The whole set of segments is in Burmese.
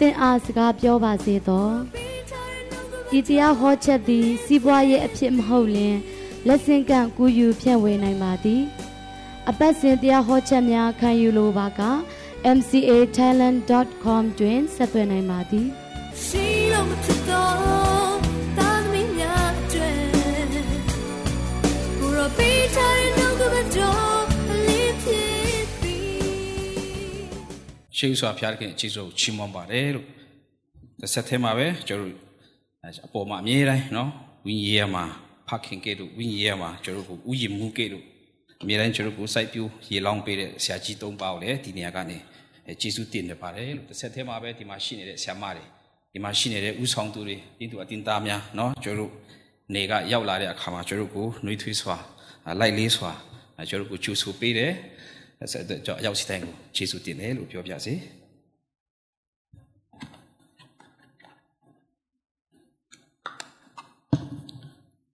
သင်အားစကားပြောပါစေသောဤတရားဟောချက်သည် စီးပွားရေးအဖြစ်မဟုတ်လျင်လက်ဆင့်ကန့်ကူးယူဖြန့်ဝေနိုင်ပါသည် အပတ်စဉ်တရားဟောချက်များခံယူလိုပါက mcatalent.com တွင်ဆက်သွယ်နိုင်ပါသည်ရှိလို့မဖြစ်တော့တာသမီးများတွေဘုရောပေးချင် ရှိစွာဘုရားသခင်အကြီးဆုံးချီးမွမ်းပါတယ်လို့တစ်ဆက်တည်းမှာပဲကျွန်တော်အပေါ်မှာအမြဲတမ်းနော်ဝိညာဉ်ရမှာဖခင်ကဲ့သို့ဝိညာဉ်ရမှာကျွန်တော်ကိုဥယျာဉ်မှုကဲ့သို့အမြဲတမ်းကျွန်တော်ကိုစိုက်ပျိုးရေလောင်းပေးတဲ့ဆရာကြီးသုံးပါးကိုလည်းဒီနေရာကနေကျေးဇူးတင်နေပါတယ်လို့တစ်ဆက်တည်းမှာပဲဒီမှာရှိနေတဲ့ဆရာမတွေဒီမှာရှိနေတဲ့ဥဆောင်သူတွေတင်းသူအတင်းသားများနော်ကျွန်တော်နေကရောက်လာတဲ့အခါမှာကျွန်တော်ကိုနှွေးထွေးစွာလိုက်လေးစွာကျွန်တော်ကိုချူဆူပေးတယ် ဆက်တဲ့ကြောင့်အရောက်စီတိုင်းကိုကျေးဇူးတင်တယ်လို့ပြောပြစေ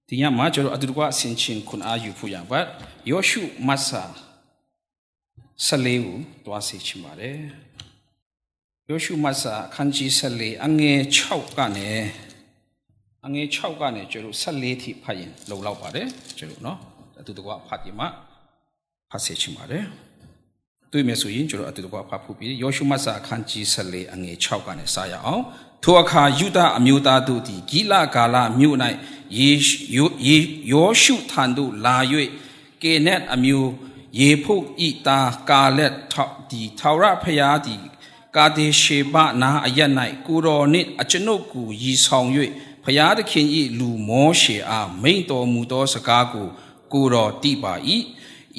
ဒီညမှာကျွန်တော်အတူတကွအစင်ချင်းခွန်အားယူဖို့ရပါယောရှုမတ်စာ14ကိုတွားစီချင်ပါတယ်ယောရှုမတ်စာအခန်းကြီး14အငယ်6ကနေအငယ်6ကနေကျွန်တော်14ထိဖတ်ရင်လုံလောက်ပါတယ်ကျွန်တော်နော်အတူတကွဖတ်ပြီးမှဖတ်စီချင်ပါတယ် တွေ့မယ်ဆိုရင်ကျွန်တော်အတူတကွဖတ်ဖို့ပြီးယောရှုမတ်စာအခန်းကြီး14အငယ်6ကနေစရအောင်ထိုအခါယူဒအမျိုးသားတို့သည်ဂိလဂါလမြို့၌ယေယေယောရှုထံသို့လာ၍ကေနက်အမျိုးယေဖုတ်ဤတာကာလက်ထောက်ဒီထာဝရဖျားသည်ကာဒေရှေဘနာအရ၌ကိုတော်နှင့်အကျွန်ုပ်ကိုရည်ဆောင်၍ဖျားသခင်၏လူမောရှေအားမိန့်တော်မူသောစကားကိုကိုတော်တိပါ၏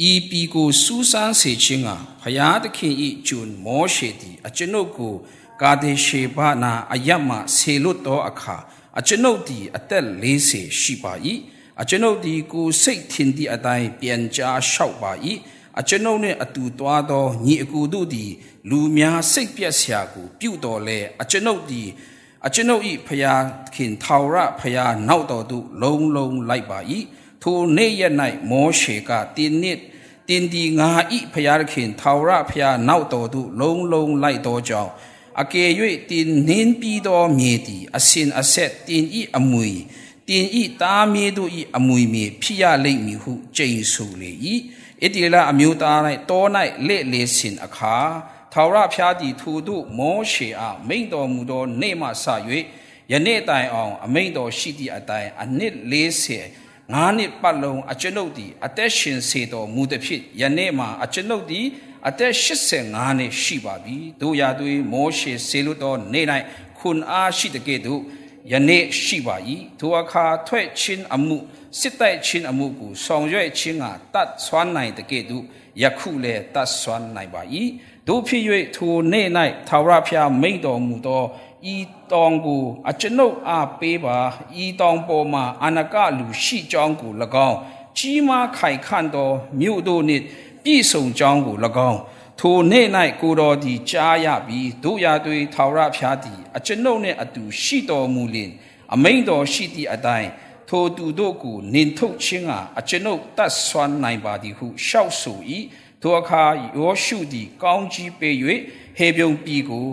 ဤပီကိုစူးစမ်းစေခြင်းကဖျားသခင်၏ကျွန်မောရှေသည်အကျွန်ုပ်ကိုကာဒေရှေဘနာအယတ်မှဆေလွတ်သောအခါအကျွန်ုပ်သည်အသက်40ရှိပါ၏အကျွန်ုပ်သည်ကိုယ်စိတ်ထင်သည့်အတိုင်းပြန်ကြားလျှောက်ပါ၏အကျွန်ုပ်နှင့်အတူသွားသောညီအကူတို့သည် လူများစိတ်ပြက်စရာကိုပြုတော်လဲအကျွန်ုပ်သည်အကျွန်ုပ်၏ဖျားခင်ထာဝရဖျားနောက်တော်သို့လုံးလုံးလိုက်ပါ၏ ထိုနေ့ရက်၌မောရှေကတင်းနစ်တင်းဒီငါဤဖျားခင်ထာဝရဖျားနောက်တော်သို့လုံးလုံးလိုက်တော်ကြောင့်အကယ်၍တင်နင်းပြီးသောမြေသည်အစင်အဆက်တင်ဤအမွေတင်ဤသားမြေတို့ဤအမွေမြေဖြစ်ရလိမ့်မည်ဟုကြိမ်ဆိုလေ၏ဣတိလအမျိုးသား၌တော၌လက်လေစင်အခါထာဝရဖျားသည်ထိုသို့မောရှေအားမိန့်တော်မူသောနေ့မှစ၍ယနေ့တိုင်အောင် အမိန့်တော်ရှိသည့်အတိုင်းအနှစ်40 ငါးနှစ်ပတ်လုံးအကျွန်ုပ်သည်အသက်ရှင်စေတော်မူသည်ဖြစ်ယနေ့မှာအကျွန်ုပ်သည်အသက်85နှစ်ရှိပါပြီတို့ရာသွေးမောရှေဆေလွတ်သောနေ့၌ခွန်အားရှိတဲ့ကဲ့သို့ယနေ့ရှိပါ၏ထိုအခါထွက်ချင်းအမှုစစ်တိုက်ချင်းအမှုကိုဆောင်ရွက်ခြင်းကတတ်ဆွမ်းနိုင်တဲ့ကဲ့သို့ယခုလည်းတတ်ဆွမ်းနိုင်ပါ၏တို့ဖြစ်၍ထိုနေ့၌သာဝရဖျားမိန့်တော်မူသော ဤတောင်ကိုအကျွန်ုပ်အားပေးပါဤတောင်ပေါ်မှာအနကလူရှိကြောင်းကို၎င်းကြီးမားခိုင်ခန့်သောမြို့တို့နှင့်ပြည့်စုံကြောင်းကို၎င်းထိုနေ့၌ကိုတော်သည်ကြားရပြီးတို့ရာတွေထာဝရဖျားသည်အကျွန်ုပ်နှင့်အတူရှိတော်မူလင်အမိန်တော်ရှိသည့်အတိုင်းထိုသူတို့ကိုနင်ထုတ်ခြင်းကအကျွန်ုပ်တတ်ဆွမ်းနိုင်ပါသည်ဟုရှောက်ဆို၏ထိုအခါယောရှုသည်ကောင်းကြီးပေး၍ဟေပြုံပြည်ကို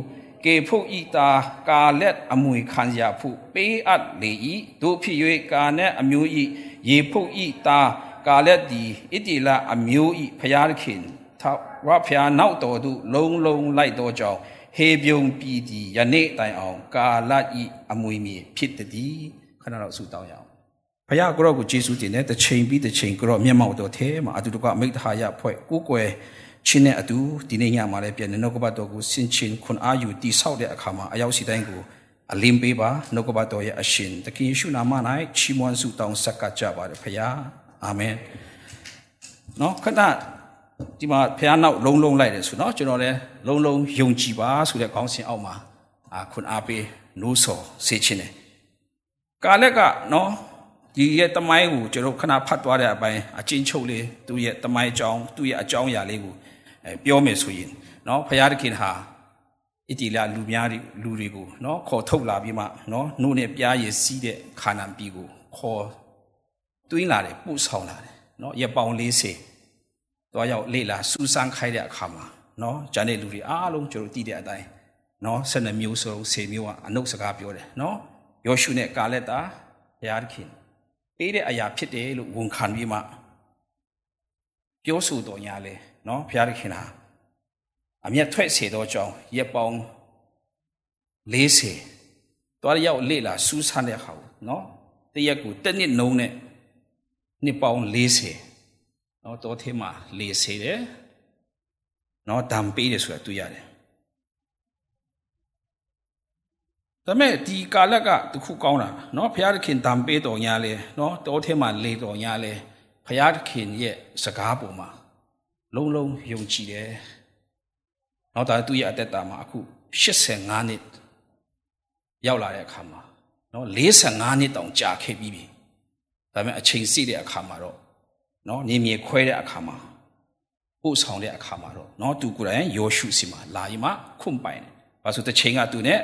ကေဖုတ်ဤတာကာလက်အမွေခံရဖို့ပေးအပ်လေ၏တို့ဖြစ်၍ကာနက်အမျိုး၏ရေဖုတ်ဤတာကာလက်သည်ဣတိလအမျိုး၏ဖျားခင်ထာဝရဖျားနောက်တော်သို့လုံးလုံးလိုက်သောကြောင့်ဟေပြုံပြည်သည်ယနေ့တိုင်အောင် ကာလဤအမွေမြေဖြစ်သည်ခဏတော့ဆုတောင်းရအောင်ဘုရားကိုရောကိုယေရှုတင်တဲ့တစ်ချိန်ပြီးတစ်ချိန်ကိုရောမျက်မှောက်တော်ထဲမှာအတူတကွမိတ္တဟာယဖွဲ့ကိုကိုွယ် ချင်းနဲ့အတူဒီနေ့ညမှာလည်းပြန်နှုတ်ကပတ်တော်ကိုဆင်ခြင်ခွန်အားယူတည်ဆောက်တဲ့အခါမှာအရောက်စီတိုင်းကိုအလင်းပေးပါနှုတ်ကပတ်တော်ရဲ့အရှင်သခင်ယေရှုနာမ၌ချီးမွမ်းဆုတောင်းဆက်ကပ်ကြပါရဖခင်အာမင်နော်ခဏဒီမှာဖခင်နောက်လုံးလုံးလိုက်တယ်ဆိုတော့ကျွန်တော်လည်းလုံးလုံးယုံကြည်ပါဆိုတဲ့ခေါင်းစဉ်အောက်မှာအာခွန်အားပေးနိုးဆော်စေခြင်းတယ်ကာလက်ကနော်ဒီရဲ့တမိုင်းကိုကျွန်တော်ခဏဖတ်သွားတဲ့အပိုင်းအချင်းချုပ်လေးသူ့ရဲ့တမိုင်းအကြောင်းသူ့ရဲ့အကြောင်းအရာလေးကိုအဲ ပြောမယ်ဆိုရင်နော်ဖရာသခင်ဟာဣတိလလူများတွေလူတွေကိုနော်ခေါ်ထုတ်လာပြီးမှနော်နှုတ်နဲ့ပြားရည်စီးတဲ့ခါနန်ပြည်ကိုခေါ်တွင်းလာတယ်ပို့ဆောင်လာတယ်နော်ရပောင်40တော့ရောက်လေလာစူးစမ်းခိုင်းတဲ့အခါမှာနော်ဂျန်တဲ့လူတွေအားလုံးကျွန်တော်သိတဲ့အတိုင်းနော်၁၂မျိုးစုံ10မျိုးကအနုစကားပြောတယ်နော်ယောရှုနဲ့ကာလက်တာဘုရားသခင်ပေးတဲ့အရာဖြစ်တယ်လို့ဝန်ခံပြီးမှပြောဆိုတော်ညာလဲ နော်ဘုရားသခင်ဟာအမျက်ထွက်စေသောကြောင့်ရက်ပေါင်း40တွားရောက်လေလာစူးစမ်းတဲ့ဟာကိုနော်တရက်ကိုတစ်နှစ်နှုံးနဲ့နှစ်ပေါင်း40နော်တော်သေးမှာ40တယ်နော်ဒံပေးတယ်ဆိုတာတွေ့ရတယ်ဒါမဲ့ဒီကာလကတခုကောင်းတာနော်ဘုရားသခင်တံပေးတော်ညာလဲနော်တောထဲမှာလေတော်ညာလဲဘုရားသခင်ရဲ့စကားပေါ်မှာ လုံးလုံးယုံကြည်တယ်နောက်ဒါသူ့ရဲ့အသက်တာမှာအခု85နှစ်ရောက်လာတဲ့အခါမှာနော်45နှစ်တောင်ကြာခဲ့ပြီးပြီဒါပေမဲ့အချိန်စီးတဲ့အခါမှာတော့နော်နေမြေခွဲတဲ့အခါမှာပို့ဆောင်တဲ့အခါမှာတော့နော်သူကိုယ်တိုင်ယောရှုစီမှာလာရင်မှခွန့်ပိုင်တယ်။ဘာလို့တချိန်ကသူနဲ့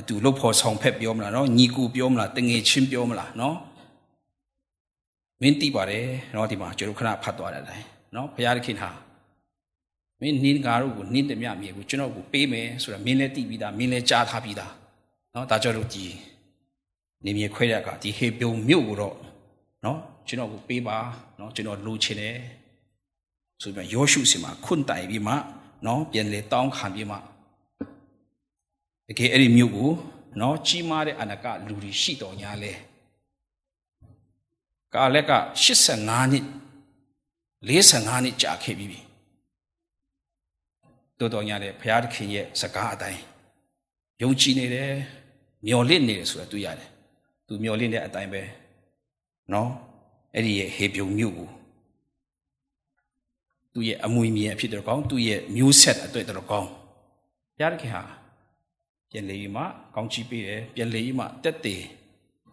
အတူလှုပ်ဖို့ဆောင်ဖက်ပြောမလားနော်ညီကူပြောမလားတငယ်ချင်းပြောမလားနော်မင်းတိပါတယ်နော်ဒီမှာကျွန်တော်ခဏဖတ်သွားတဲ့အတိုင်းနော်ဘုရားသခင်ဟာ မင်းနင်းကားတို့ကိုနင်းတမျှမြေကိုကျွန်တော်ကိုပေးမယ်ဆိုတာမင်းလည်းတိပြီးသားမင်းလည်းကြားထားပြီးသားနော်ဒါကြောင့်လို့ဒီနေမြေခွဲတဲ့အခါဒီဟေပြုံမြို့ကိုတော့နော်ကျွန်တော်ကိုပေးပါနော်ကျွန်တော်လိုချင်တယ်ဆိုပြီးယောရှုစီမှာခွန့်တိုင်ပြီးမှနော်ပြန်လေတောင်းခံပြီးမှတကယ်အဲ့ဒီမြို့ကိုနော်ကြီးမားတဲ့အနာကလူတွေရှိတော်ညာလဲကာလက်က85နှစ်45နှစ်ကြာခဲ့ပြီ တော်တော်ညာလဲဘုရားသခင်ရဲ့စကားအတိုင်းယုံကြည်နေတယ်မျော်လင့်နေတယ်ဆိုတာတွေ့ရတယ်သူမျော်လင့်တဲ့အတိုင်းပဲနော်အဲ့ဒီရဲ့ဟေပြုံမြို့ကိုသူ့ရဲ့အမွေမြင်အဖြစ်တော်ကောင်းသူ့ရဲ့မျိုးဆက်အတွက်တော်ကောင်းဘုရားသခင်ဟာပြန်လေမှကောင်းချီးပေးတယ်ပြန်လေမှတက်တည်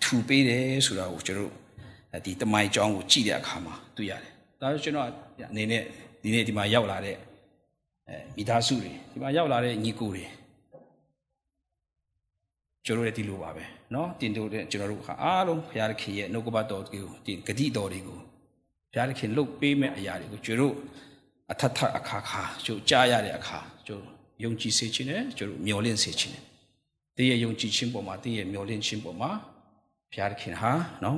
ထူပေးတယ်ဆိုတာကိုကျွန်တော်ဒီတမိုင်းကြောင်းကိုကြည့်တဲ့အခါမှာတွေ့ရတယ်ဒါဆိုကျွန်တော်အနေနဲ့ဒီနေ့ဒီမှာရောက်လာတဲ့ အဲမိသားစုတွေဒီမှာရောက်လာတဲ့ညီကိုတွေကျွန်တော်တို့လည်းဒီလိုပါပဲเนาะတင်တို့တဲ့ကျွန်တော်တို့ခါအားလုံးဘုရားသခင်ရဲ့နှုတ်ကပတ်တော်ကိုတင်ဂတိတော်တွေကိုဘုရားသခင်လှုပ်ပေးမဲ့အရာတွေကိုကျွန်တော်တို့အထက်ထအခါခါကျွန်တော်ကြားရတဲ့အခါကျွန်တော်ယုံကြည်စေခြင်းနဲ့ကျွန်တော်မျှော်လင့်စေခြင်းနဲ့တည့်ရဲ့ယုံကြည်ခြင်းပေါ်မှာတည့်ရဲ့မျှော်လင့်ခြင်းပေါ်မှာဘုရားသခင်ဟာเนาะ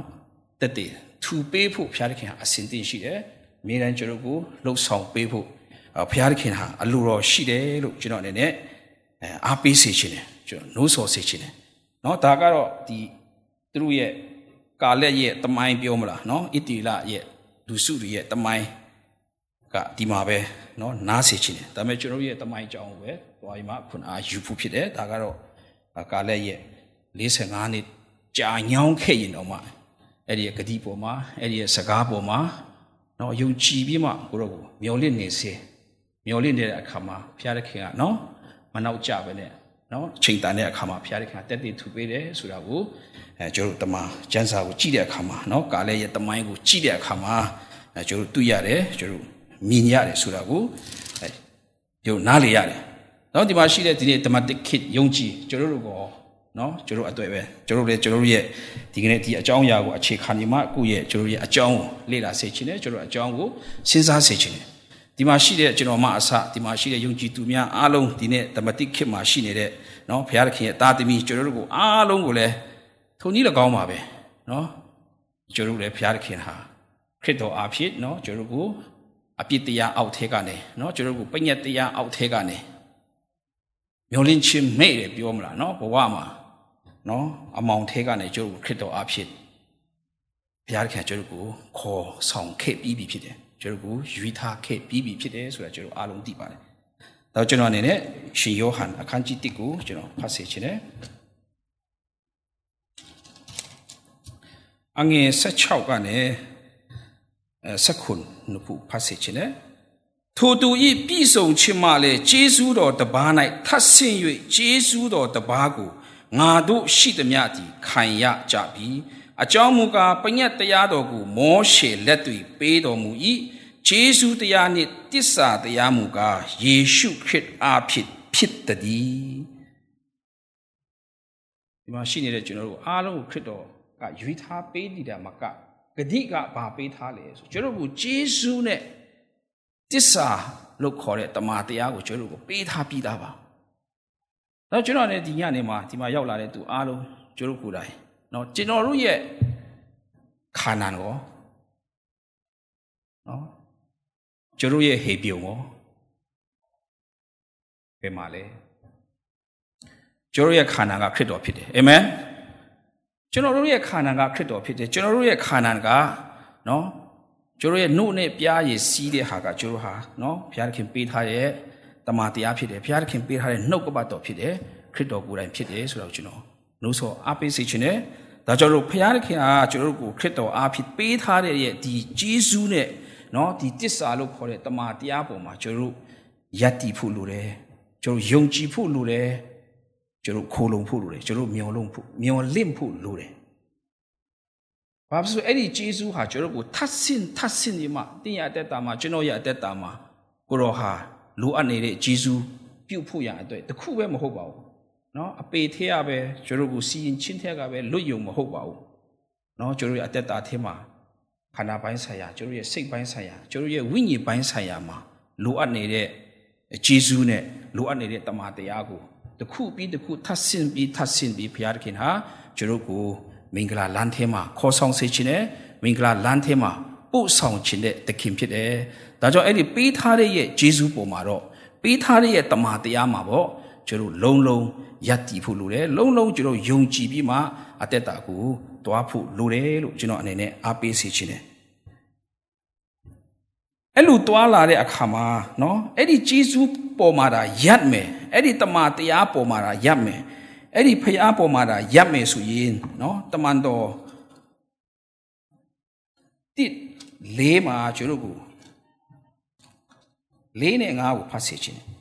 တက်တည်ထူပေးဖို့ဘုရားသခင်ဟာအစဉ်တင့်ရှိတယ်အမြဲတမ်းကျွန်တော်ကိုလှုပ်ဆောင်ပေးဖို့ ဘုရားသခင်ဟာအလိုတော်ရှိတယ်လို့ကျွန်တော်အနေနဲ့အားပေးစေခြင်းနဲ့ကျွန်တော်နှိုးဆော်စေခြင်းနဲ့เนาะဒါကတော့ဒီသူတို့ရဲ့ကာလက်ရဲ့တမိုင်းပြောမလားเนาะဣတိလရဲ့လူစုတွေရဲ့တမိုင်းကဒီမှာပဲเนาะနားစေခြင်းတယ်ဒါပေမဲ့ကျွန်တော်ရဲ့တမိုင်းကြောင်းကိုပဲတွားပြီးမှခုနအားယူဖို့ဖြစ်တယ်ဒါကတော့ကာလက်ရဲ့45နှစ်ကြာညောင်းခဲ့ရင်တော့မှအဲ့ဒီရဲ့ဂတိပေါ်မှာအဲ့ဒီရဲ့စကားပေါ်မှာเนาะယုံကြည်ပြီးမှကိုရောကိုမျောလင့်နေစေ မျောလင့်တဲ့အခါမှာဘုရားသခင်ကနော်မနောက်ကြပဲနဲ့နော်ချိန်တန်တဲ့အခါမှာဘုရားသခင်ကတက်တည်ထူပေးတယ်ဆိုတာကိုအဲကျွန်တော်တို့တမန်ကျမ်းစာကိုကြည့်တဲ့အခါမှာနော်ကာလဲရဲ့တမိုင်းကိုကြည့်တဲ့အခါမှာအဲကျွန်တော်တို့တွေ့ရတယ်ကျွန်တော်တို့မြင်ရတယ်ဆိုတာကိုအဲကျွန်တော်နားလေရတယ်နော်ဒီမှာရှိတဲ့ဒီနေ့တမန်တစ်ခေတ်ယုံကြည်ကျွန်တော်တို့ကောနော်ကျွန်တော်အတွေ့ပဲကျွန်တော်လည်းကျွန်တော်ရဲ့ဒီကနေ့ဒီအကြောင်းအရာကိုအခြေခံနေမှအခုရဲ့ကျွန်တော်ရဲ့အကြောင်းကိုလေ့လာစေချင်တယ်ကျွန်တော်အကြောင်းကိုစဉ်းစားစေချင်တယ် ဒီမှာရှိတဲ့ကျွန်တော်မအစဒီမှာရှိတဲ့ယုံကြည်သူများအားလုံးဒီနေ့ဓမ္မတိခေတ်မှာရှိနေတဲ့နော်ဘုရားသခင်ရဲ့တာသမီကျွန်တော်တို့ကိုအားလုံးကိုလည်းထုံကြီးလည်းကောင်းပါပဲနော်ကျွန်တော်တို့လည်းဘုရားသခင်ဟာခရစ်တော်အားဖြင့်နော်ကျွန်တော်တို့ကိုအပြစ်တရားအောက်ထဲကနေနော်ကျွန်တော်တို့ကိုပညတ်တရားအောက်ထဲကနေမျောလင်းခြင်းမဲ့တယ်ပြောမလားနော်ဘဝမှာနော်အမောင်ထဲကနေကျွန်တော်တို့ခရစ်တော်အားဖြင့်ဘုရားသခင်ကျွန်တော်တို့ကိုခေါ်ဆောင်ခဲ့ပြီးပြီဖြစ်တယ် ကျွန်တော်ကိုရွေးထားခဲ့ပြီးပြီဖြစ်တယ်ဆိုတာကျွန်တော်အားလုံးသိပါတယ်။ဒါကျွန်တော်အနေနဲ့ရှင်ယောဟန်အခန်းကြီး1ကိုကျွန်တော်ဖတ်စေချင်တယ်။အငယ်16ကနေအဲ16နှစ်ခုဖတ်စေချင်တယ်ထိုသူဤပြည့်စုံခြင်းမှလည်းဂျေဇုတော်တပါး၌ထပ်ဆင့်၍ဂျေဇုတော်တပါးကိုငါတို့ရှိသမျှသည်ခံရကြပြီ အကြောင်းမူကားပညတ်တရားတော်ကိုမောရှေလက်တွေပေးတော်မူ၏ဂျေဇုတရားနှင့်တစ္ဆာတရားမူကားယေရှုခရစ်အားဖြင့်ဖြစ်တည်းဒီမှာရှိနေတဲ့ကျွန်တော်တို့အားလုံးကိုခရစ်တော်ကရွေးထားပေးနေတာမကဂတိကဘာပေးထားလဲဆိုကျွန်တော်တို့ဂျေဇုနဲ့တစ္ဆာလို့ခေါ်တဲ့တမန်တရားကိုကျွန်တော်တို့ကိုပေးထားပြီးသားပါ။တော့ကျွန်တော်လည်းဒီညနေမှာဒီမှာရောက်လာတဲ့သူအားလုံးကျွန်တော်ကိုယ်တိုင် နော်ကျွန်တော်တို့ရဲ့ခန္ဓာရောနော်ကျွန်တော်ရဲ့ဟေပြုံရောဘယ်မှာလဲကျွန်တော်ရဲ့ခန္ဓာကခရစ်တော်ဖြစ်တယ်အာမင်ကျွန်တော်တို့ရဲ့ခန္ဓာကခရစ်တော်ဖြစ်တယ်ကျွန်တော်တို့ရဲ့ခန္ဓာကနော်ကျွန်တော်ရဲ့နှုတ်နဲ့ပြားရည်စီးတဲ့ဟာကကျွန်တော်ဟာနော်ဘုရားသခင်ပေးထားတဲ့တမန်တရားဖြစ်တယ်ဘုရားသခင်ပေးထားတဲ့နှုတ်ကပတ်တော်ဖြစ်တယ်ခရစ်တော်ကိုယ်တိုင်ဖြစ်တယ်ဆိုတော့ကျွန်တော် နှုတ်ဆောအားပေးစေခြင်းနဲ့ဒါကြောင့်လို့ဘုရားသခင်အားကျွန်တော်တို့ကိုခရစ်တော်အားဖြစ်ပေးထားတဲ့ရဲ့ဒီဂျေဇုနဲ့နော်ဒီတစ္ဆာလို့ခေါ်တဲ့တမန်တရားပေါ်မှာကျွန်တော်တို့ယက်တီဖို့လိုတယ်ကျွန်တော်ယုံကြည်ဖို့လိုတယ်ကျွန်တော်ခိုးလုံဖို့လိုတယ်ကျွန်တော်မျောလုံးဖို့မျောလင့်ဖို့လိုတယ်ဘာဖြစ်လို့အဲ့ဒီဂျေဇုဟာကျွန်တော်ကိုထပ်ဆင့်ထပ်ဆင့်ဒီမှာတင်ရတဲ့တာမှာကျွန်တော်ရတဲ့တာမှာကိုရောဟာလိုအပ်နေတဲ့ဂျေဇုပြုတ်ဖို့ရအတွက်တခုပဲမဟုတ်ပါဘူး နော်အပေထဲရပဲကျွန်တော်ကိုစီရင်ချင်းထက်ကပဲလွတ်ယုံမဟုတ်ပါဘူးနော်ကျွန်တော်ရဲ့အတ္တတာထဲမှာခန္ဓာပိုင်းဆိုင်ရာကျွန်တော်ရဲ့စိတ်ပိုင်းဆိုင်ရာကျွန်တော်ရဲ့ဝိညာဉ်ပိုင်းဆိုင်ရာမှာလိုအပ်နေတဲ့ဂျေဇူးနဲ့လိုအပ်နေတဲ့တမန်တရားကိုတစ်ခုပြီးတစ်ခုထပ်ဆင့်ပြီးထပ်ဆင့်ပြီးဘုရားသခင်ဟာကျွန်တော်ကိုမင်္ဂလာလမ်းထဲမှာခေါ်ဆောင်စေခြင်းနဲ့မင်္ဂလာလမ်းထဲမှာပို့ဆောင်ခြင်းတဲ့သခင်ဖြစ်တယ်။ဒါကြောင့်အဲ့ဒီပေးထားတဲ့ရဲ့ဂျေဇူးပေါ်မှာတော့ပေးထားတဲ့ရဲ့တမန်တရားမှာပေါ့ ကျွန်တော်လုံးလုံးယက်တည်ဖို့လိုတယ်လုံးလုံးကျွန်တော်ယုံကြည်ပြီးမှအသက်တာကိုတွားဖို့လိုတယ်လို့ကျွန်တော်အနေနဲ့အားပေးစေချင်တယ်အဲ့လိုတွားလာတဲ့အခါမှာနော်အဲ့ဒီဂျေစုပေါ်မှာဒါယက်မယ်အဲ့ဒီတမန်တရားပေါ်မှာဒါယက်မယ်အဲ့ဒီဖျားပေါ်မှာဒါယက်မယ်ဆိုရင်နော်တမန်တော်တိလေးမှာကျွန်တော်ကိုလေးနဲ့ငါးကိုဖတ်စေချင်တယ်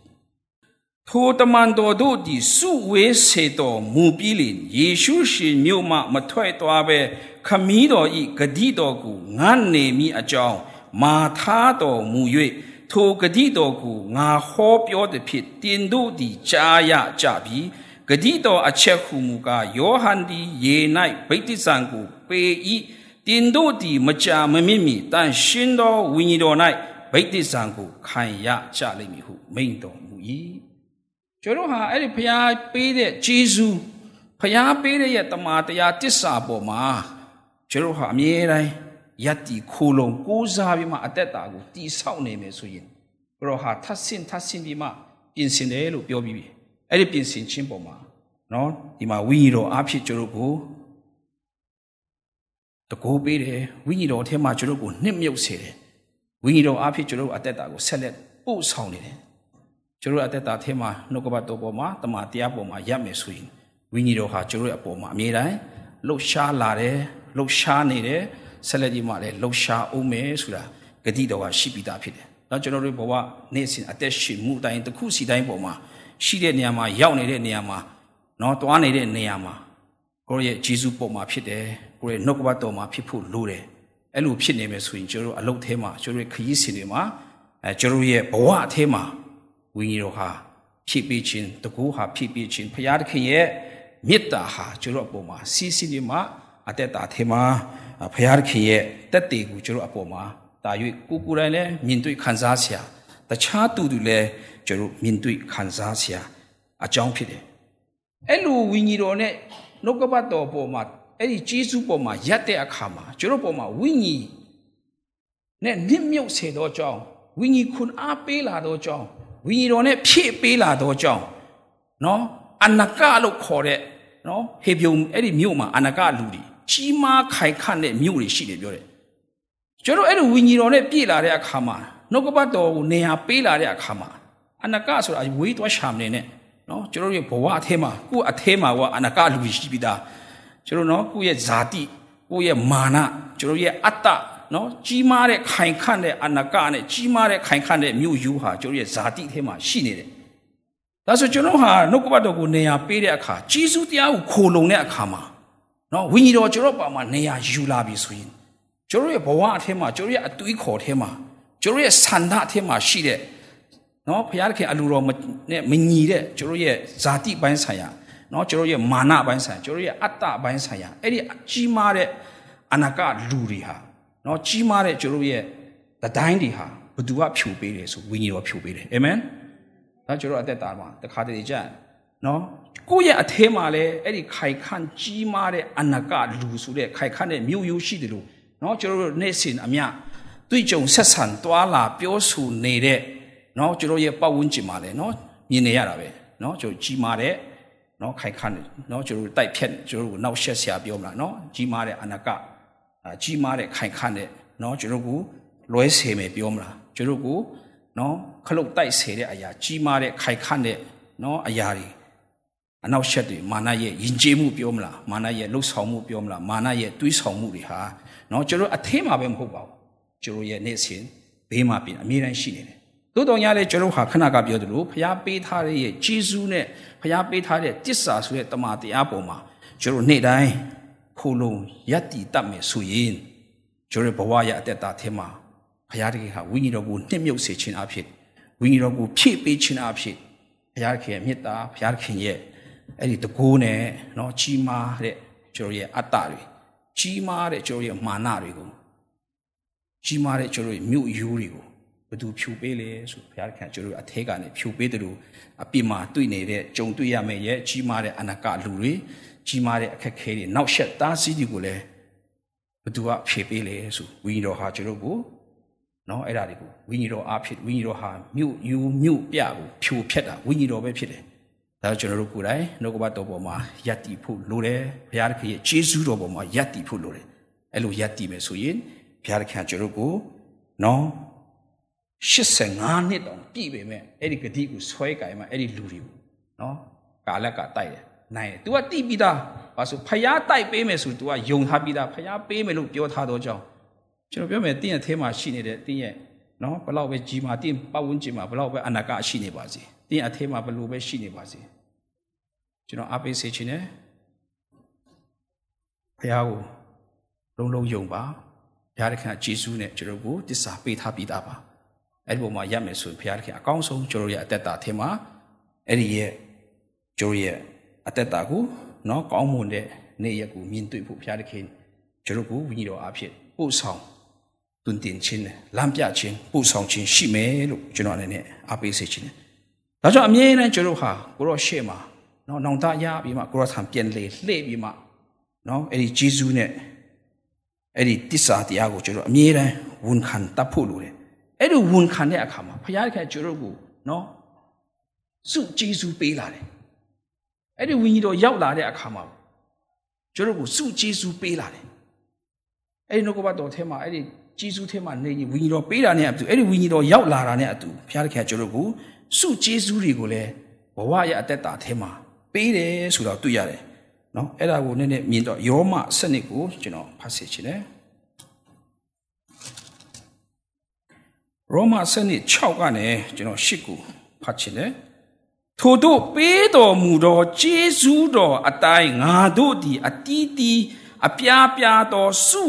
ထိုတမန်တော်တို့သည်စုဝေးစေတော်မူပြီးလင်ယေရှုရှင်မြို့မှမထွက်သွားဘဲခမည်းတော်ဤဂတိတော်ကိုငတ်နေမိအကြောင်းမာထားတော်မူ၍ထိုဂတိတော်ကိုငါဟောပြောသည်ဖြစ်တင်တို့သည်ကြားရကြပြီဂတိတော်အချက်ဟုမူကားယောဟန်သည်ရေ၌ဗိတ္တိဇံကိုပေ၏တင်တို့သည်မကြာမမြင့်မီတန်ရှင်သောဝိညာဉ်တော်၌ဗိတ္တိဇံကိုခံရကြလိမ့်မည်ဟုမိန့်တော်မူ၏ ကျွန်တော်ဟာအဲ့ဒီဖျားပေးတဲ့ဂျေဇုဖျားပေးတဲ့ရဲ့တမာတရားတစ္ဆာပေါ်မှာကျွန်တော်ဟာအမြဲတမ်းယက်တီခိုလုံကိုးစားပြီးမှအသက်တာကိုတည်ဆောက်နေမယ်ဆိုရင်ဘရောဟာထပ်ဆင့်ထပ်ဆင့်ပြီးမှပြင်ဆင်တယ်လို့ပြောပြီးပြီအဲ့ဒီပြင်ဆင်ခြင်းပေါ်မှာနော်ဒီမှာဝိညာဉ်တော်အားဖြင့်ကျွန်တော်ကိုတကိုးပေးတယ်ဝိညာဉ်တော်အထက်မှာကျွန်တော်ကိုနှစ်မြုပ်စေတယ်ဝိညာဉ်တော်အားဖြင့်ကျွန်တော်အသက်တာကိုဆက်လက်ပို့ဆောင်နေတယ် ကျွန်တော်အသက်တာအထက်မှာနှုတ်ကပတ်တော်ပေါ်မှာတမန်တရားပေါ်မှာရပ်မယ်ဆိုရင်ဝိညာဉ်တော်ဟာကျွန်တော်ရဲ့အပေါ်မှာအမြဲတမ်းလှုပ်ရှားလာတယ်လှုပ်ရှားနေတယ်ဆက်လက်ဒီမှာလည်းလှုပ်ရှားအောင်မယ်ဆိုတာဂတိတော်ကရှိပြီးသားဖြစ်တယ်။ဒါကျွန်တော်တို့ဘဝနေ့စဉ်အသက်ရှင်မှုတိုင်းတစ်ခုစီတိုင်းပေါ်မှာရှိတဲ့နေရာမှာရောက်နေတဲ့နေရာမှာနော်တွားနေတဲ့နေရာမှာကိုယ့်ရဲ့ဂျေဇုပေါ်မှာဖြစ်တယ်ကိုယ့်ရဲ့နှုတ်ကပတ်တော်မှာဖြစ်ဖို့လိုတယ်အဲ့လိုဖြစ်နေမယ်ဆိုရင်ကျွန်တော်တို့အလုပ်ထဲမှာကျွန်တော်တို့ခရီးစဉ်တွေမှာအဲကျွန်တော်ရဲ့ဘဝအထဲမှာ ဝိညာဉ်တော်ဟာဖြည့်ပေးခြင်းတကူဟာဖြည့်ပေးခြင်းဘုရားသခင်ရဲ့မေတ္တာဟာကျွန်တော်အပေါ်မှာစီးစီးနေမှာအသက်တာထဲမှာဘုရားသခင်ရဲ့တက်တည်ကိုကျွန်တော်အပေါ်မှာတာ၍ကိုကိုယ်တိုင်လည်းမြင်တွေ့ခံစားစရာတခြားသူတွေလည်းကျွန်တော်မြင်တွေ့ခံစားစရာအကြောင်းဖြစ်တယ်အဲ့လိုဝိညာဉ်တော်နဲ့နှုတ်ကပတ်တော်ပေါ်မှာအဲ့ဒီကြီးစုပေါ်မှာရက်တဲ့အခါမှာကျွန်တော်ပေါ်မှာဝိညာဉ်နဲ့မြင့်မြုပ်စေသောကြောင့်ဝိညာဉ်ခွန်အားပေးလာသောကြောင့် ဝိညာဉ်တော်နဲ့ဖြည့်ပေးလာသောကြောင့်နော်အနကလို့ခေါ်တဲ့နော်ဟေပြုံအဲ့ဒီမြို့မှာအနကလူတွေကြီးမားခိုင်ခန့်တဲ့မြို့တွေရှိတယ်ပြောတယ်ကျွန်တော်အဲ့လိုဝိညာဉ်တော်နဲ့ပြည့်လာတဲ့အခါမှာနှုတ်ကပတ်တော်ကိုနေရာပေးလာတဲ့အခါမှာအနကဆိုတာဝေးသွားရှာမနေနဲ့နော်ကျွန်တော်ရဲ့ဘဝအထဲမှာကိုယ့်အထဲမှာကအနကလူရှိပြီးသားကျွန်တော်နော်ကိုယ့်ရဲ့ဇာတိကိုယ့်ရဲ့မာနကျွန်တော်ရဲ့အတ္တ နော်ကြီးမားတဲ့ခိုင်ခန့်တဲ့အနာကနဲ့ကြီးမားတဲ့ခိုင်ခန့်တဲ့မြို့ယူဟာကျွန်တော်ရဲ့ဇာတိထဲမှာရှိနေတယ်ဒါဆိုကျွန်တော်ဟာနှုတ်ကပတ်တော်ကိုနေရာပေးတဲ့အခါဂျေစုတရားကိုခိုလုံတဲ့အခါမှာနော်ဝိညာဉ်တော်ကျွန်တော်ပါမှာနေရာယူလာပြီဆိုရင်ကျွန်တော်ရဲ့ဘဝအထဲမှာကျွန်တော်ရဲ့အသွေးခေါ်ထဲမှာကျွန်တော်ရဲ့ဆန္ဒအထဲမှာရှိတဲ့နော်ဘုရားခင်အလိုတော်နဲ့မညီတဲ့ကျွန်တော်ရဲ့ဇာတိပိုင်းဆိုင်ရာနော်ကျွန်တော်ရဲ့မာနပိုင်းဆိုင်ရာကျွန်တော်ရဲ့အတ္တပိုင်းဆိုင်ရာအဲ့ဒီကြီးမားတဲ့အနာကလူတွေဟာ နော်ကြီးမားတဲ့ကျွန်တော်ရဲ့တတိုင်းတွေဟာဘသူကဖြူပေးတယ်ဆိုဝိညာဉ်တော်ဖြူပေးတယ်အာမင်ဒါကျွန်တော်အသက်တာမှာတခါတလေကြာနော်ကိုယ့်ရဲ့အထဲမှာလည်းအဲ့ဒီခိုင်ခန့်ကြီးမားတဲ့အနာကလူဆိုတဲ့ခိုင်ခန့်တဲ့မြို့ရိုးရှိတယ်လို့နော်ကျွန်တော်တို့နေ့စဉ်အမြတွေ့ကြုံဆက်ဆံတွာလာပြောဆိုနေတဲ့နော်ကျွန်တော်ရဲ့ပတ်ဝန်းကျင်မှာလည်းနော်မြင်နေရတာပဲနော်ကျွန်တော်ကြီးမားတဲ့နော်ခိုင်ခန့်နော်ကျွန်တော်တိုက်ဖြတ်ကျွန်တော်တို့နောက်ဆက်ဆရာပြောမလားနော်ကြီးမားတဲ့အနာက ကြီးမားတဲ့ခိုင်ခန့်တဲ့နော်ကျွန်တော်ကိုလွဲစေမယ်ပြောမလားကျွန်တော်ကိုနော်ခလုတ်တိုက်စေတဲ့အရာကြီးမားတဲ့ခိုင်ခန့်တဲ့နော်အရာတွေအနောက်ရှက်တွေမာနရဲ့ယဉ်ကျေးမှုပြောမလားမာနရဲ့လှုပ်ဆောင်မှုပြောမလားမာနရဲ့တွေးဆောင်မှုတွေဟာနော်ကျွန်တော်အထင်းမှာပဲမဟုတ်ပါဘူးကျွန်တော်ရဲ့နေ့စဉ်ဘေးမှာပြင်အမြဲတမ်းရှိနေတယ်သို့တော်ညာလဲကျွန်တော်ဟာခဏကပြောသလိုဖျားပေးထားတဲ့ရဲ့ဂျေဇူးနဲ့ဖျားပေးထားတဲ့တစ္ဆာဆိုတဲ့တမန်တရားပေါ်မှာကျွန်တော်နေ့တိုင်း ခိုးလုံးယက်တီတတ်မယ်ဆိုရင်ကျွန်တော်ဘဝရဲ့အသက်တာထဲမှာဘုရားတခင်ဟာဝိညာဉ်တော်ကိုနှိမ့်မြုပ်စေခြင်းအဖြစ်ဝိညာဉ်တော်ကိုဖြည့်ပေးခြင်းအဖြစ်ဘုရားခင်ရဲ့မေတ္တာဘုရားခင်ရဲ့အဲ့ဒီတကိုးနဲ့เนาะကြီးမားတဲ့ကျွန်တော်ရဲ့အတ္တတွေကြီးမားတဲ့ကျွန်တော်ရဲ့မာနတွေကိုကြီးမားတဲ့ကျွန်တော်ရဲ့မြို့ရိုးတွေကိုဘယ်သူဖြူပေးလဲဆိုဘုရားခင်ကျွန်တော်အထဲကနေဖြူပေးတယ်လို့အပြစ်မှာတွေ့နေတဲ့ကြုံတွေ့ရမယ့်ရဲ့ကြီးမားတဲ့အနာကလူတွေ ကြီးမားတဲ့အခက်ခဲတွေနောက်ဆက်သားစီးတွေကိုလည်းဘသူကဖြေပေးလဲဆိုဝိညာဉ်တော်ဟာကျွန်တော်ကိုနော်အဲ့ဒါတွေကိုဝိညာဉ်တော်အားဖြစ်ဝိညာဉ်တော်ဟာမြို့ယူမြို့ပြကိုဖြိုဖျက်တာဝိညာဉ်တော်ပဲဖြစ်တယ်ဒါကျွန်တော်တို့ကိုယ်တိုင်နှုတ်ကပတ်တော်ပေါ်မှာယက်တည်ဖို့လိုတယ်ဘုရားသခင်ရဲ့ကျေးဇူးတော်ပေါ်မှာယက်တည်ဖို့လိုတယ်အဲ့လိုယက်တည်မယ်ဆိုရင်ဘုရားသခင်ကျွန်တော်ကိုနော်85နှစ်တောင်ပြည့်ပေမဲ့အဲ့ဒီဂတိကိုဆွဲကြိုင်မှာအဲ့ဒီလူတွေကိုနော်ကာလကတိုက်တယ် နိုင်တယ် तू ကတိပြီးသားဘာလို့ဖျားတိုက်ပေးမယ်ဆို तू ကယုံထားပြီးသားဖျားပေးမယ်လို့ပြောထားတော့ကြောင်းကျွန်တော်ပြောမယ်တင်းရဲ့အဲမှာရှိနေတဲ့တင်းရဲ့နော်ဘလောက်ပဲကြီးမာတင်းပတ်ဝန်းကျင်မှာဘလောက်ပဲအနာကရှိနေပါစေတင်းအထဲမှာဘလို့ပဲရှိနေပါစေကျွန်တော်အားပေးစေချင်တယ်ဖျားကိုလုံးလုံးယုံပါဘုရားသခင်ဂျေဇုနဲ့ကျွန်တော်ကိုတစ္ဆာပေးထားပြီးသားပါအဲ့ဒီပုံမှာရမယ်ဆိုရင်ဘုရားသခင်အကောင်းဆုံးကျွန်တော်ရဲ့အသက်တာထဲမှာအဲ့ဒီရဲ့ကျွန်တော်ရဲ့ အသက်တာကိုနော်ကောင်းမွန်တဲ့နေ့ရက်ကိုမြင်တွေ့ဖို့ဘုရားသခင်ကျွန်တော်ကိုဝိညာဉ်တော်အဖြစ်ပို့ဆောင်တွင်တင်ခြင်းနဲ့လမ်းပြခြင်းပို့ဆောင်ခြင်းရှိမယ်လို့ကျွန်တော်အနေနဲ့အားပေးစေချင်တယ်။ဒါကြောင့်အမြဲတမ်းကျွန်တော်ဟာကိုရောရှေ့မှာနော်နောင်တရပြီးမှကိုရောဆံပြန်လေလှည့်ပြီးမှနော်အဲ့ဒီဂျေဇုနဲ့အဲ့ဒီတစ္ဆာတရားကိုကျွန်တော်အမြဲတမ်းဝန်ခံတတ်ဖို့လိုတယ်။အဲ့ဒီဝန်ခံတဲ့အခါမှာဘုရားခင်ကျွန်တော်ကိုနော်စုဂျေဇုပေးလာတယ်။ အဲ့ဒီဝိညာဉ်တော်ရောက်လာတဲ့အခါမှာကျွန်တော်ကိုစုဂျေဇုပေးလာတယ်။အဲ့ဒီနှုတ်ကပတ်တော်ထဲမှာအဲ့ဒီဂျေဇုထဲမှာနေဝိညာဉ်တော်ပေးတာနဲ့အတူအဲ့ဒီဝိညာဉ်တော်ရောက်လာတာနဲ့အတူဘုရားခင်ကျွန်တော်ကိုစုဂျေဇုတွေကိုလည်းဘဝရဲ့အသက်တာထဲမှာပေးတယ်ဆိုတော့တွေ့ရတယ်။နော်အဲ့ဒါကိုနည်းနည်းမြင်တော့ယောမစနစ်ကိုကျွန်တော်ဖတ်စေချင်တယ်။ရောမစနစ်6ကနေကျွန်တော်8ကိုဖတ်ချင်တယ် ထို့တို့ပေးတော်မူသောကျေးဇူးတော်အတိုင်းငါတို့သည်အတီးတီးအပြားပြားသောစု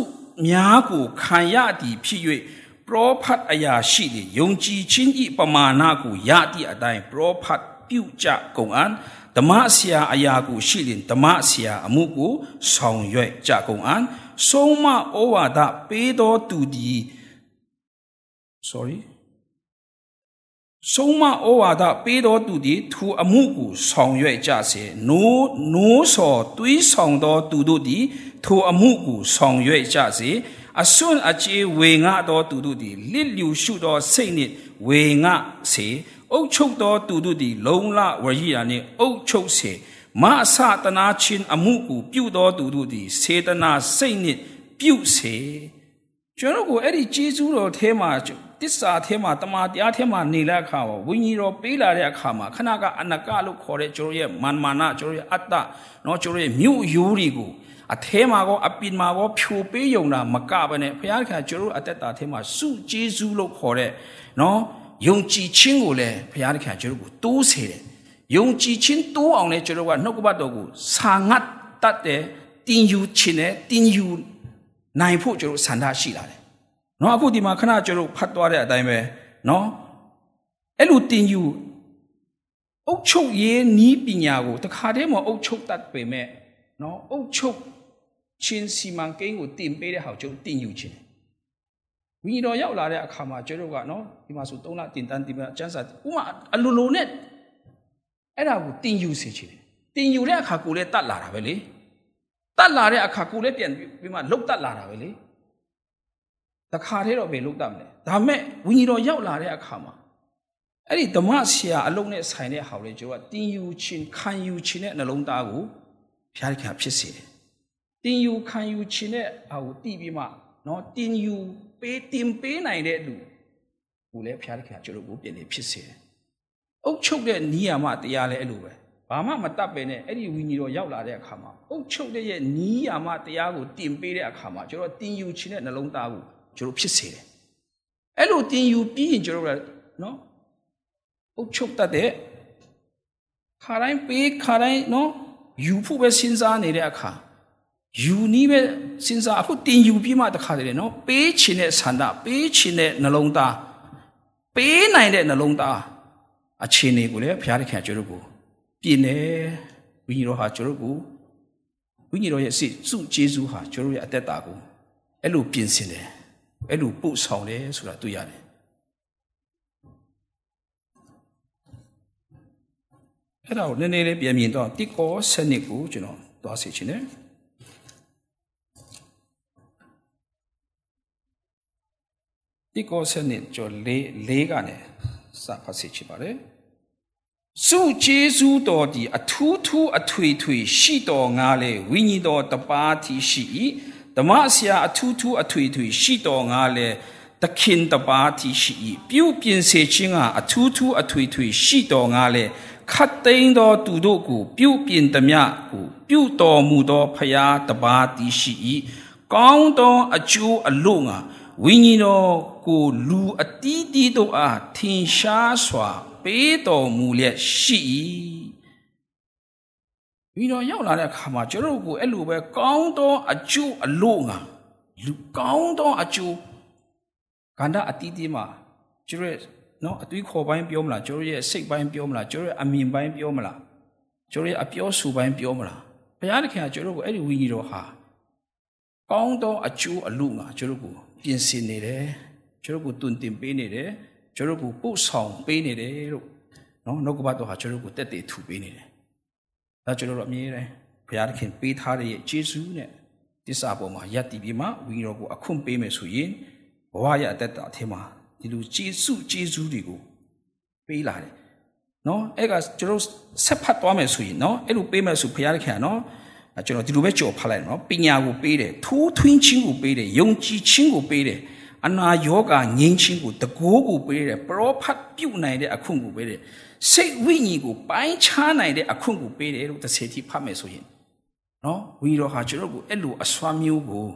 များကိုခံရသည်ဖြစ်၍ပရောဖတ်အရာရှိသည်ယုံကြည်ခြင်း၏ပမာဏကိုရသည့်အတိုင်းပရောဖတ်ပြုကြကုန်အံဓမ္မဆရာအရာကိုရှိလင်ဓမ္မဆရာအမှုကိုဆောင်ရွက်ကြကုန်အံဆုံးမဩဝါဒပေးတော်သူသည် sorry ဆုံးမဩဝါဒပေးတော်သူသည်ထိုအမှုကိုဆောင်ရွက်ကြစေနိုးနိုးစော်တွေးဆောင်တော်သူတို့သည်ထိုအမှုကိုဆောင်ရွက်ကြစေအစွန်းအကြေဝေငှတော်သူတို့သည်လစ်လျူရှုသောစိတ်နှင့်ဝေငှစေအုတ်ချုပ်သောသူတို့သည်လုံလဝရိယာနှင့်အုတ်ချုပ်စေမအစတနာချင်းအမှုကိုပြုသောသူတို့သည်စေတနာစိတ်နှင့်ပြုစေကျွန်တော်ကိုအဲ့ဒီကျေးဇူးတော်ထဲမှာ တစ္ဆာထဲမှာတမာတရားထဲမှာနေလက်အခါဝိညာဉ်တော်ပေးလာတဲ့အခါမှာခဏကအနကလို့ခေါ်တဲ့ကျွန်တော်ရဲ့မာနမာနကျွန်တော်ရဲ့အတ္တเนาะကျွန်တော်ရဲ့မြို့ရိုးတွေကို အထဲမှာကောအပြင်မှာကောဖြိုပေးယုံတာမကဘဲနဲ့ဘုရားခင်ကျွန်တော်အသက်တာထဲမှာစုကျေးဇူးလို့ခေါ်တဲ့နော်ယုံကြည်ခြင်းကိုလည်းဘုရားခင်ကျွန်တော်ကိုတိုးစေတယ်ယုံကြည်ခြင်းတိုးအောင်လည်းကျွန်တော်ကနှုတ်ကပတ်တော်ကိုစာငတ်တတ်တယ်တင်ယူခြင်းနဲ့တင်ယူနိုင်ဖို့ကျွန်တော်ဆန္ဒရှိလာတယ် နော်အခုဒီမှာခဏကျွန်တော်ဖတ်သွားတဲ့အတိုင်းပဲနော်အဲ့လိုတင်ယူအုတ်ချုပ်ရေးနီးပညာကိုတခါတည်းမှာအုတ်ချုပ်တတ်ပေမဲ့နော်အုတ်ချုပ်ချင်းစီမံကိန်းကိုတင်ပေးတဲ့ဟာကိုကျွန်တော်တင်ယူခြင်းဝိညာဉ်တော်ရောက်လာတဲ့အခါမှာကျွန်တော်ကနော်ဒီမှာဆို3လတင်တန်းတင်ပြကျန်းစာဥမာအလိုလိုနဲ့အဲ့ဒါကိုတင်ယူစေခြင်းတင်ယူတဲ့အခါကိုလည်းတတ်လာတာပဲလေတတ်လာတဲ့အခါကိုလည်းပြန်ပြီးမှလုတ်တတ်လာတာပဲလေ တခါတည်းတော့ပဲလုတ်တတ်မလဲဒါမဲ့ဝိညာဉ်တော်ရောက်လာတဲ့အခါမှာအဲ့ဒီဓမ္မဆရာအလုံးနဲ့ဆိုင်တဲ့ဟာကိုလေကျွန်တော်ကတင်ယူခြင်းခံယူခြင်းနဲ့နှလုံးသားကိုဖျားခင်ဖြစ်စေတယ်တင်ယူခံယူခြင်းနဲ့ဟာကိုတည်ပြီးမှနော်တင်ယူပေးတင်ပေးနိုင်တဲ့လူကိုလည်းဖျားခင်ကျွန်တော်ကိုပြင်နေဖြစ်စေတယ်အုတ်ချုပ်တဲ့နီးယာမတရားလည်းအဲ့လိုပဲဘာမှမတတ်ပဲနဲ့အဲ့ဒီဝိညာဉ်တော်ရောက်လာတဲ့အခါမှာအုတ်ချုပ်တဲ့ရဲ့နီးယာမတရားကိုတင်ပေးတဲ့အခါမှာကျွန်တော်တင်ယူခြင်းနဲ့နှလုံးသားကို ကျွန်တော်ဖြစ်စေတယ်အဲ့လိုတင်ယူပြီးရင်ကျွန်တော်ကနော်အုတ်ချုပ်တတ်တဲ့ခါတိုင်းပေးခါတိုင်းနော်ယူဖို့ပဲစဉ်းစားနေတဲ့အခါယူနီးပဲစဉ်းစားအခုတင်ယူပြီးမှတခါတည်းနော်ပေးချင်တဲ့ဆန္ဒပေးချင်တဲ့နှလုံးသားပေးနိုင်တဲ့နှလုံးသားအခြေအနေကိုလည်းဘုရားသခင်ကျွန်တော်ကိုပြင်နေဝိညာဉ်တော်ဟာကျွန်တော်ကိုဝိညာဉ်တော်ရဲ့စိတ်စုကျေးဇူးဟာကျွန်တော်ရဲ့အသက်တာကိုအဲ့လိုပြင်ဆင်တယ် အဲ့လိုပို့ဆောင်တယ်ဆိုတာတွေ့ရတယ်အဲ့ဒါကိုနည်းနည်းလေးပြန်မြင်တော့တိကောစနစ်ကိုကျွန်တော်သွားစေချင်တယ်တိကောစနစ်ကျော်၄၄ကနေစဖတ်စေချင်ပါတယ်စုကျေးဇူးတော်ဒီအထူးထူးအထွေထွေရှိတော်ငါလေဝိညာဉ်တော်တပါးတီရှိ၏ ဓမ္မဆရာအထူးထူးအထွေထွေရှိတော်ငါလေသခင်တပါးတီရှိ၏ပြုပြင်စေခြင်းကအထူးထူးအထွေထွေရှိတော်ငါလေခတ်သိမ်းသောသူတို့ကို ပြုပြင်သမျှကိုပြုတော်မူသောဖရာတပါးတည်ရှိ၏ကောင်းသောအကျိုးအလို့ငါဝိညာဉ်တော်ကိုလူအတီးတီးတို့အားထင်ရှားစွာ ပေးတော်မူလျက်ရှိ၏ ဝိညာဉ်ရောက်လာတဲ့အခါမှာကျွန်တော်ကိုအဲ့လိုပဲကောင်းသောအကျိုးအလို့ငါလူကောင်းသောအကျိုးကန္တာအတီးတီးမှာကျွန်တော်နော်အသွေးခေါ်ပိုင်းပြောမလားကျွန်တော်ရဲ့စိတ်ပိုင်းပြောမလားကျွန်တော်ရဲ့အမြင်ပိုင်းပြောမလားကျွန်တော်ရဲ့အပြောဆိုပိုင်းပြောမလားဘုရားသခင်ကကျွန်တော်ကိုအဲ့ဒီဝိညာဉ်တော်ဟာကောင်းသောအကျိုးအလို့ငါကျွန်တော်ကိုပြင်ဆင်နေတယ်ကျွန်တော်ကိုတွင်တင်ပေးနေတယ်ကျွန်တော်ကိုပို့ဆောင်ပေးနေတယ်လို့နော်နှုတ်ကပတ်တော်ဟာကျွန်တော်ကိုတက်တည်ထူပေးနေတယ် ဒါကျွန်တော်တို့အမြဲတမ်းဘုရားသခင်ပေးထားတဲ့ယေရှုနဲ့တစ္ဆာပေါ်မှာယက်တည်ပြီးမှဝိညာဉ်တော်ကိုအခွင့်ပေးမယ်ဆိုရင်ဘဝရဲ့အသက်တာအထက်မှာဒီလိုကျေးဇူးကျေးဇူးတွေကိုပေးလာတယ်နော်အဲ့ကကျွန်တော်ဆက်ဖတ်သွားမယ်ဆိုရင်နော်အဲ့လိုပေးမယ်ဆိုဘုရားသခင်ကနော်ကျွန်တော်ဒီလိုပဲကြော်ဖတ်လိုက်နော်ပညာကိုပေးတယ်ထိုးထွင်းခြင်းကိုပေးတယ်ယုံကြည်ခြင်းကိုပေးတယ် အနာယောဂငြိမ်းခြင်းကိုတကိုးကိုပေးတယ်ပရောဖတ်ပြုတ်နိုင်တဲ့အခွင့်ကိုပေးတယ်စိတ်ဝိညာဉ်ကိုပိုင်းခြားနိုင်တဲ့အခွင့်ကိုပေးတယ်လို့တစ်ချက်ထိဖတ်မယ်ဆိုရင်နော်ဝီရောဟာကျွန်တော်ကိုအဲ့လိုအစွမ်းမျိုးကို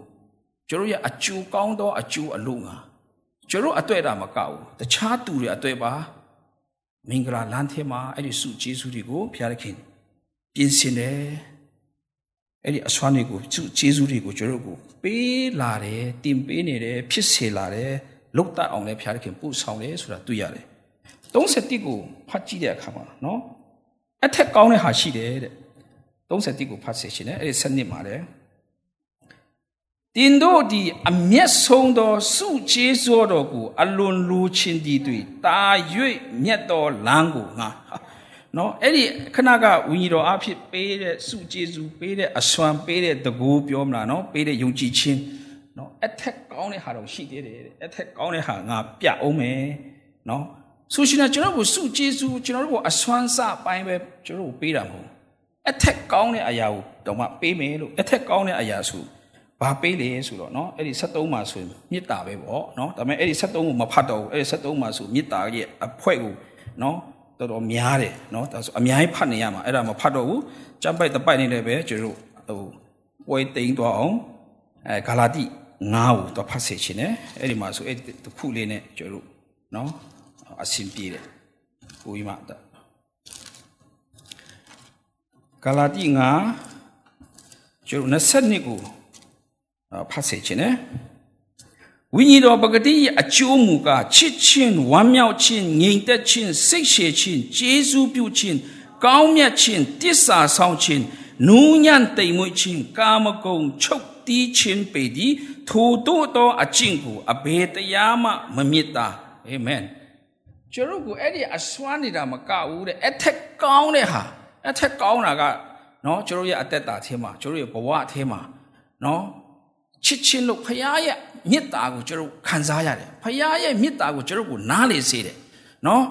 ကျွန်တော်ရဲ့အကျိုးကောင်းသောအကျိုးအလို့ငါကျွန်တော်အတွေ့တာမကောက်ဘူးတခြားသူတွေအတွေ့ပါမင်္ဂလာလမ်းထဲမှာအဲ့ဒီစုကျေးဇူးတွေကိုဘုရားခင်ပြင်ဆင်တယ်အဲ့ဒီအစွမ်းတွေကိုစုကျေးဇူးတွေကိုကျွန်တော်ကို ပေးလာတယ်တင်ပေးနေတယ်ဖြစ်စေလာတယ်လုတ်တတ်အောင်လည်းဘုရားခင်ပို့ဆောင်တယ်ဆိုတာတွေ့ရတယ်31ကိုဖတ်ကြည့်တဲ့အခါမှာနော်အထက်ကောင်းတဲ့ဟာရှိတယ်တဲ့31ကိုဖတ်စေရှင်တယ်အဲ့ဒီစနစ်မှာတဲ့တင်တို့ဒီအမျက်ဆုံးသောစုကျေးဇူးတော်ကိုအလွန်လိုချင်သည်တွေတာ၍မြတ်တော်လမ်းကိုငါ နော်အဲ့ဒီခဏကဝိညာဉ်တော်အဖြစ်ပေးတဲ့စုကျေးဇူးပေးတဲ့အစွမ်းပေးတဲ့တကူပြောမလားနော်ပေးတဲ့ယုံကြည်ခြင်းနော်အထက်ကောင်းတဲ့ဟာတော့ရှိသေးတယ်တဲ့အထက်ကောင်းတဲ့ဟာငါပြအောင်မယ်နော်ဆိုရှင်ကကျွန်တော်ကိုစုကျေးဇူးကျွန်တော်တို့ကိုအစွမ်းစပိုင်းပဲကျွန်တော်တို့ပေးတာမဟုတ်အထက်ကောင်းတဲ့အရာကိုတော့မှပေးမယ်လို့အထက်ကောင်းတဲ့အရာဆိုဘာပေးလဲဆိုတော့เนาะအဲ့ဒီ73မှာဆိုမေတ္တာပဲပေါ့เนาะဒါပေမဲ့အဲ့ဒီ73ကိုမဖတ်တော့ဘူးအဲ့ဒီ73မှာဆိုမေတ္တာရဲ့အဖွဲကိုเนาะ တော်တော်များတယ်เนาะဒါဆိုအများကြီးဖတ်နေရမှာအဲ့ဒါမဖတ်တော့ဘူးကြံပိုက်တပိုက်နေလည်းပဲကျွန်တော်ဟို ပွဲတိန်တော့အောင်အဲဂါလာတိ9ကိုတော့ဖတ်စေချင်တယ်အဲ့ဒီမှာဆိုအဲ့ဒီတစ်ခုလေးနဲ့ကျွန်တော်တို့နော်အဆင်ပြေတယ်ကိုကြီးမှဂါလာတိ9ကျွန်တော်22ကိုဖတ်စေချင်တယ် ဝိညာဉ်တော်ပဂတိရဲ့အကျိုးမူကားချစ်ချင်းဝမ်းမြောက်ခြင်းငြိမ်သက်ခြင်းစိတ်ရှည်ခြင်းကျေးဇူးပြုခြင်းကောင်းမြတ်ခြင်းတစ္ဆာဆောင်ခြင်းနူးညံ့တိမ်မွေ့ခြင်းကာမဂုဏ်ချုပ်တီးခြင်းပေသည်ထိုတို့သောအကျင့်ကိုအဘယ်တရားမှမမြစ်တာအာမင်ကျွန်တော်ကိုအဲ့ဒီအစွမ်းနေတာမကဘူးတဲ့အထက်ကောင်းတဲ့ဟာအထက်ကောင်းတာကနော်ကျွန်တော်ရဲ့အသက်တာအထဲမှာကျွန်တော်ရဲ့ဘဝအထဲမှာနော်ချစ်ချင်းလို့ဖခင်ရဲ့ မေတ္တာကိုကျွန်တော်ခံစားရတယ်ဖခင်ရဲ့မေတ္တာကိုကျွန်တော်ကိုနားလေစေတယ်နော်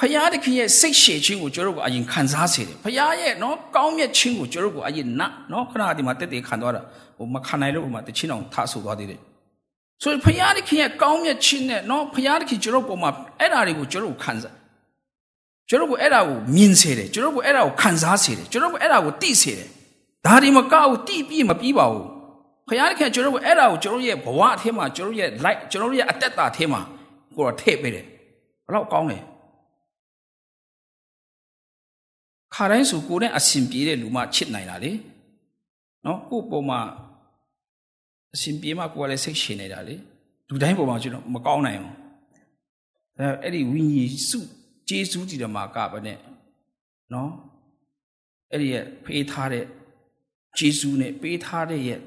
ဖခင်တခင်ရဲ့စိတ်ရှည်ခြင်းကိုကျွန်တော်ကိုအရင်ခံစားစေတယ်ဖခင်ရဲ့နော်ကောင်းမြတ်ခြင်းကိုကျွန်တော်ကိုအရင်နာနော်ခဏဒီမှာတက်တက်ခံသွားတာဟိုမခံနိုင်လို့ဟိုမှာတချင်းအောင်ထဆူသွားသေးတယ်ဆိုရင်ဖခင်တခင်ရဲ့ကောင်းမြတ်ခြင်းနဲ့နော်ဖခင်တခင်ကျွန်တော်ပေါ်မှာအဲ့ဓာတွေကိုကျွန်တော်ခံစားကျွန်တော်ကိုအဲ့ဒါကိုမြင်စေတယ်ကျွန်တော်ကိုအဲ့ဒါကိုခံစားစေတယ်ကျွန်တော်ကိုအဲ့ဒါကိုသိစေတယ်ဒါဒီမကောက်တိပြီးမပြီးပါဘူး ဖခင်ခင်ကျွန်တော်တို့အဲ့ဒါကိုကျွန်တော်ရဲ့ဘဝအထဲမှာကျွန်တော်ရဲ့ light ကျွန်တော်ရဲ့အသက်တာအထဲမှာကိုတော့ထည့်ပေးတယ်ဘလောက်ကောင်းလဲခါတိုင်းဆိုကိုနဲ့အရှင်ပြေတဲ့လူမှချစ်နိုင်တာလေနော်ကိုပုံမှာအရှင်ပြေမှကိုကလည်းစိတ်ရှင်နေတာလေလူတိုင်းပုံမှာကျွန်တော်မကောင်းနိုင်ဘူးအဲအဲ့ဒီဝိညာဉ်စုကျေးဇူးတည်တယ်မှာကပဲနဲ့နော်အဲ့ဒီရဲ့ဖေးထားတဲ့ကျေးဇူးနဲ့ပေးထားတဲ့ရဲ့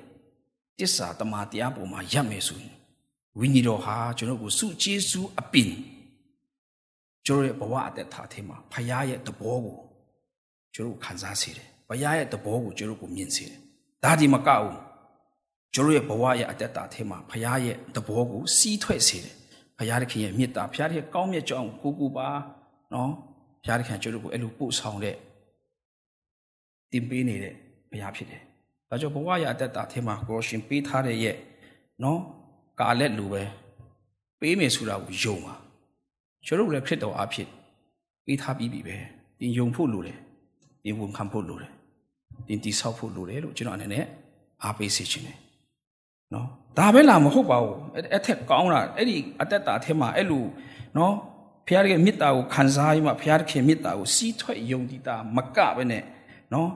တစ္ဆာတမာတရားပေါ်မှာရပ်မယ်ဆိုရင်ဝိညာဉ်တော်ဟာကျွန်တော်ကိုစုကျေးဇူးအပင်ကျွန်တော်ရဲ့ဘဝအသက်တာထဲမှာဖခင်ရဲ့တဘောကိုကျွန်တော်ခံစားစေတယ်။ဘုရားရဲ့တဘောကိုကျွန်တော်ကိုမြင်စေတယ်။ဒါဒီမကဘူးကျွန်တော်ရဲ့ဘဝရဲ့အသက်တာထဲမှာဘုရားရဲ့တဘောကိုစီးထွက်စေတယ်။ဘုရားသခင်ရဲ့မေတ္တာဘုရားရဲ့ကောင်းမြတ်ကြောင်းကိုကိုပါနော်ဘုရားသခင်ကျွန်တော်ကိုအဲ့လိုပို့ဆောင်တဲ့တင်ပေးနေတဲ့ဘုရားဖြစ်တယ်။ ဒါကြောင့်ဘဝရဲ့အသက်တာထဲမှာကိုရှင်ပေးထားတဲ့ရဲ့နော်ကာလက်လိုပဲပေးမယ်ဆိုတာကိုယုံပါကျွန်တော်လည်းခရစ်တော်အဖြစ်ပေးထားပြီးပြီပဲတင်ယုံဖို့လိုတယ်တင်ဝန်ခံဖို့လိုတယ်တင်တိဆောက်ဖို့လိုတယ်လို့ကျွန်တော်အနေနဲ့အားပေးစေချင်တယ်နော်ဒါပဲလားမဟုတ်ပါဘူးအဲ့ထက်ကောင်းတာအဲ့ဒီအသက်တာထဲမှာအဲ့လိုနော်ဖခင်ရဲ့မေတ္တာကိုခံစားပြီးမှဖခင်မေတ္တာကိုစီးထွက်ယုံကြည်တာမကပဲနဲ့နော်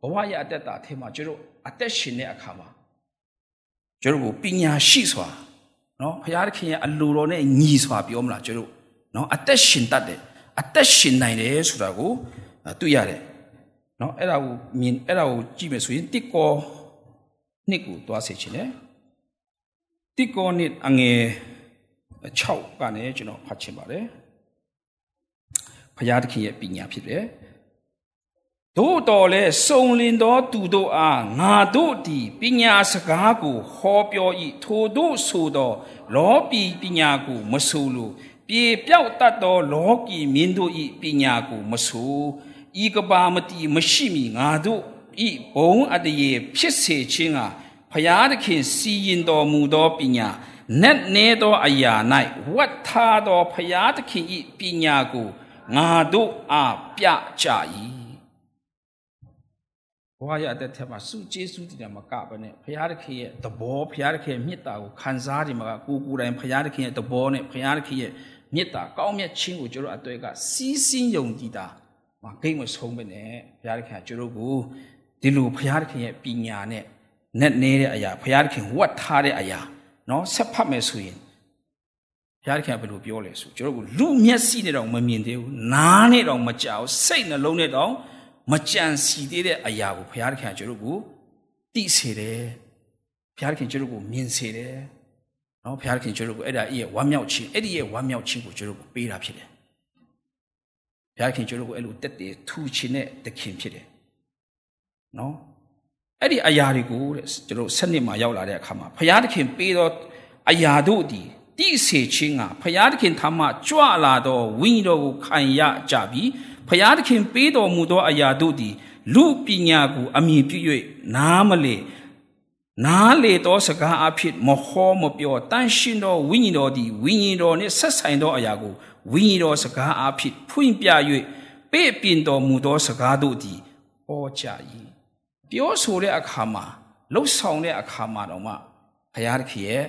ဘဝရဲ့အသက်တာထဲမှာကျွန်တော် အသက်ရှင်တဲ့အခါမှာကျွန်တော်ကိုပညာရှိစွာနော်ဖခင်ရဲ့အလိုတော်နဲ့ညီစွာပြောမလားကျွန်တော်နော်အသက်ရှင်တတ်တယ်အသက်ရှင်နိုင်တယ်ဆိုတာကိုတွေ့ရတယ်နော်အဲ့ဒါကိုမြင်အဲ့ဒါကိုကြည့်မယ်ဆိုရင်တစ်ကောနှစ်ကိုသွားစေချင်တယ်တစ်ကောနှစ်အငယ်6ကနေကျွန်တော်ဖတ်ချင်ပါတယ်ဖရာသခင်ရဲ့ပညာဖြစ်တယ် သို့တော်လဲစုံလင်သောသူတို့အားငါတို့သည်ပညာစကားကိုဟောပြော၏ထိုတို့ဆိုသောလောပီပညာကိုမဆိုလိုပြေပြောက်တတ်သောလောကီမင်းတို့၏ပညာကိုမဆိုဤကဘာမတိမရှိမီငါတို့ဤဘုံအတရေဖြစ်စေခြင်းကဖျားသခင်စီရင်တော်မူသောပညာနက်နေသောအရာ၌ဝတ်ထားသောဖျားသခင်ဤပညာကိုငါတို့အားပြကြ၏ ဘဝရအသက်ထက်မှာစုကျေးစုတည်တာမကဘဲနဲ့ဘုရားသခင်ရဲ့သဘောဘုရားသခင်ရဲ့မေတ္တာကိုခံစားတယ်မှာကိုကိုယ်တိုင်ဘုရားသခင်ရဲ့သဘောနဲ့ဘုရားသခင်ရဲ့မေတ္တာကောင်းမြတ်ခြင်းကိုကျွန်တော်အတွေ့ကစီးစင်းယုံကြည်တာမဂိတ်မဆုံးပဲနဲ့ဘုရားသခင်ကကျွန်တော်ကိုဒီလိုဘုရားသခင်ရဲ့ပညာနဲ့နဲ့နေတဲ့အရာဘုရားသခင်ဝတ်ထားတဲ့အရာနော်ဆက်ဖတ်မယ်ဆိုရင်ဘုရားသခင်ကဘယ်လိုပြောလဲဆိုကျွန်တော်ကလူမျက်စိနဲ့တော့မမြင်သေးဘူးနားနဲ့တော့မကြောက်စိတ်နှလုံးနဲ့တော့ မကြံစီသေးတဲ့အရာကိုဘုရားသခင်ကျွန်တော်ကိုသိစေတယ်ဘုရားသခင်ကျွန်တော်ကိုမြင်စေတယ်နော်ဘုရားသခင်ကျွန်တော်ကိုအဲ့ဒါရဲ့ဝမ်းမြောက်ခြင်းအဲ့ဒီရဲ့ဝမ်းမြောက်ခြင်းကိုကျွန်တော်ကိုပေးတာဖြစ်တယ်ဘုရားခင်ကျွန်တော်ကိုအဲ့လိုတက်တယ်ထူခြင်းနဲ့တခင်ဖြစ်တယ်နော်အဲ့ဒီအရာတွေကိုတဲ့ကျွန်တော်ဆက်နှစ်မှာရောက်လာတဲ့အခါမှာဘုရားသခင်ပေးသောအရာတို့ဒီတိစေခြင်းကဘုရားသခင်ထမကြွလာသောဝိညာဉ်တော်ကိုခံရကြပြီး ဘုရားသခင်ပေးတော်မူသောအရာတို့သည်လူပညာကိုအမြင်ပြု၍နားမလေနားလေသောစကားအဖြစ်မဟောမပြောတန်ရှင်သောဝိညာဉ်တော်သည်ဝိညာဉ်တော်နှင့်ဆက်ဆိုင်သောအရာကိုဝိညာဉ်တော်စကားအဖြစ်ဖွင့်ပြ၍ပေးပြင်တော်မူသောစကားတို့သည်ဟောကြ၏ပြောဆိုတဲ့အခါမှာလှုပ်ဆောင်တဲ့အခါမှာတော့မှဘုရားသခင်ရဲ့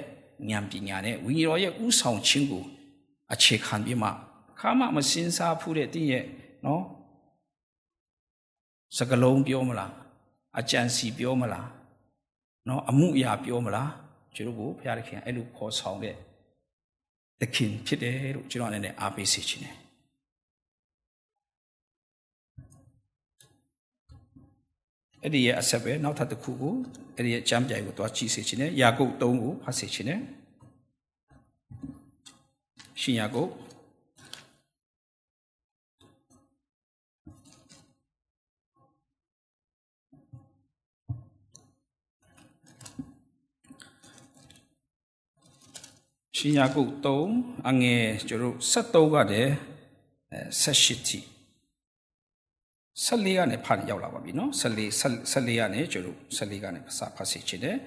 ဉာဏ်ပညာနဲ့ဝိညာဉ်တော်ရဲ့ဥဆောင်ခြင်းကိုအခြေခံပြီးမှခါမှမစင်စားဖူးတဲ့တင့်ရဲ့ နော်စကလုံးပြောမလားအကြံစီပြောမလားနော်အမှုအရာပြောမလားကျွန်တော်ကိုဘုရားသခင်အဲ့လိုခေါ်ဆောင်တဲ့သခင်ဖြစ်တယ်လို့ကျွန်တော်အနေနဲ့အားပေးစေချင်တယ်အဲ့ဒီရဲ့အဆက်ပဲနောက်ထပ်တစ်ခုကိုအဲ့ဒီရဲ့အကြမ်းပြိုင်ကိုတွားကြည့်စေချင်တယ်ယာကုပ်3ကိုဖတ်စေချင်တယ်ရှင်ယာကုပ် ရှင်ယာကုပ်3အငယ်ကျွန်တော်73ကတည်း78ထိ14ကနေဖတ်ရောက်လာပါပြီနော်14 14ကနေကျွန်တော်14ကနေစာဖတ်စီချင်တယ်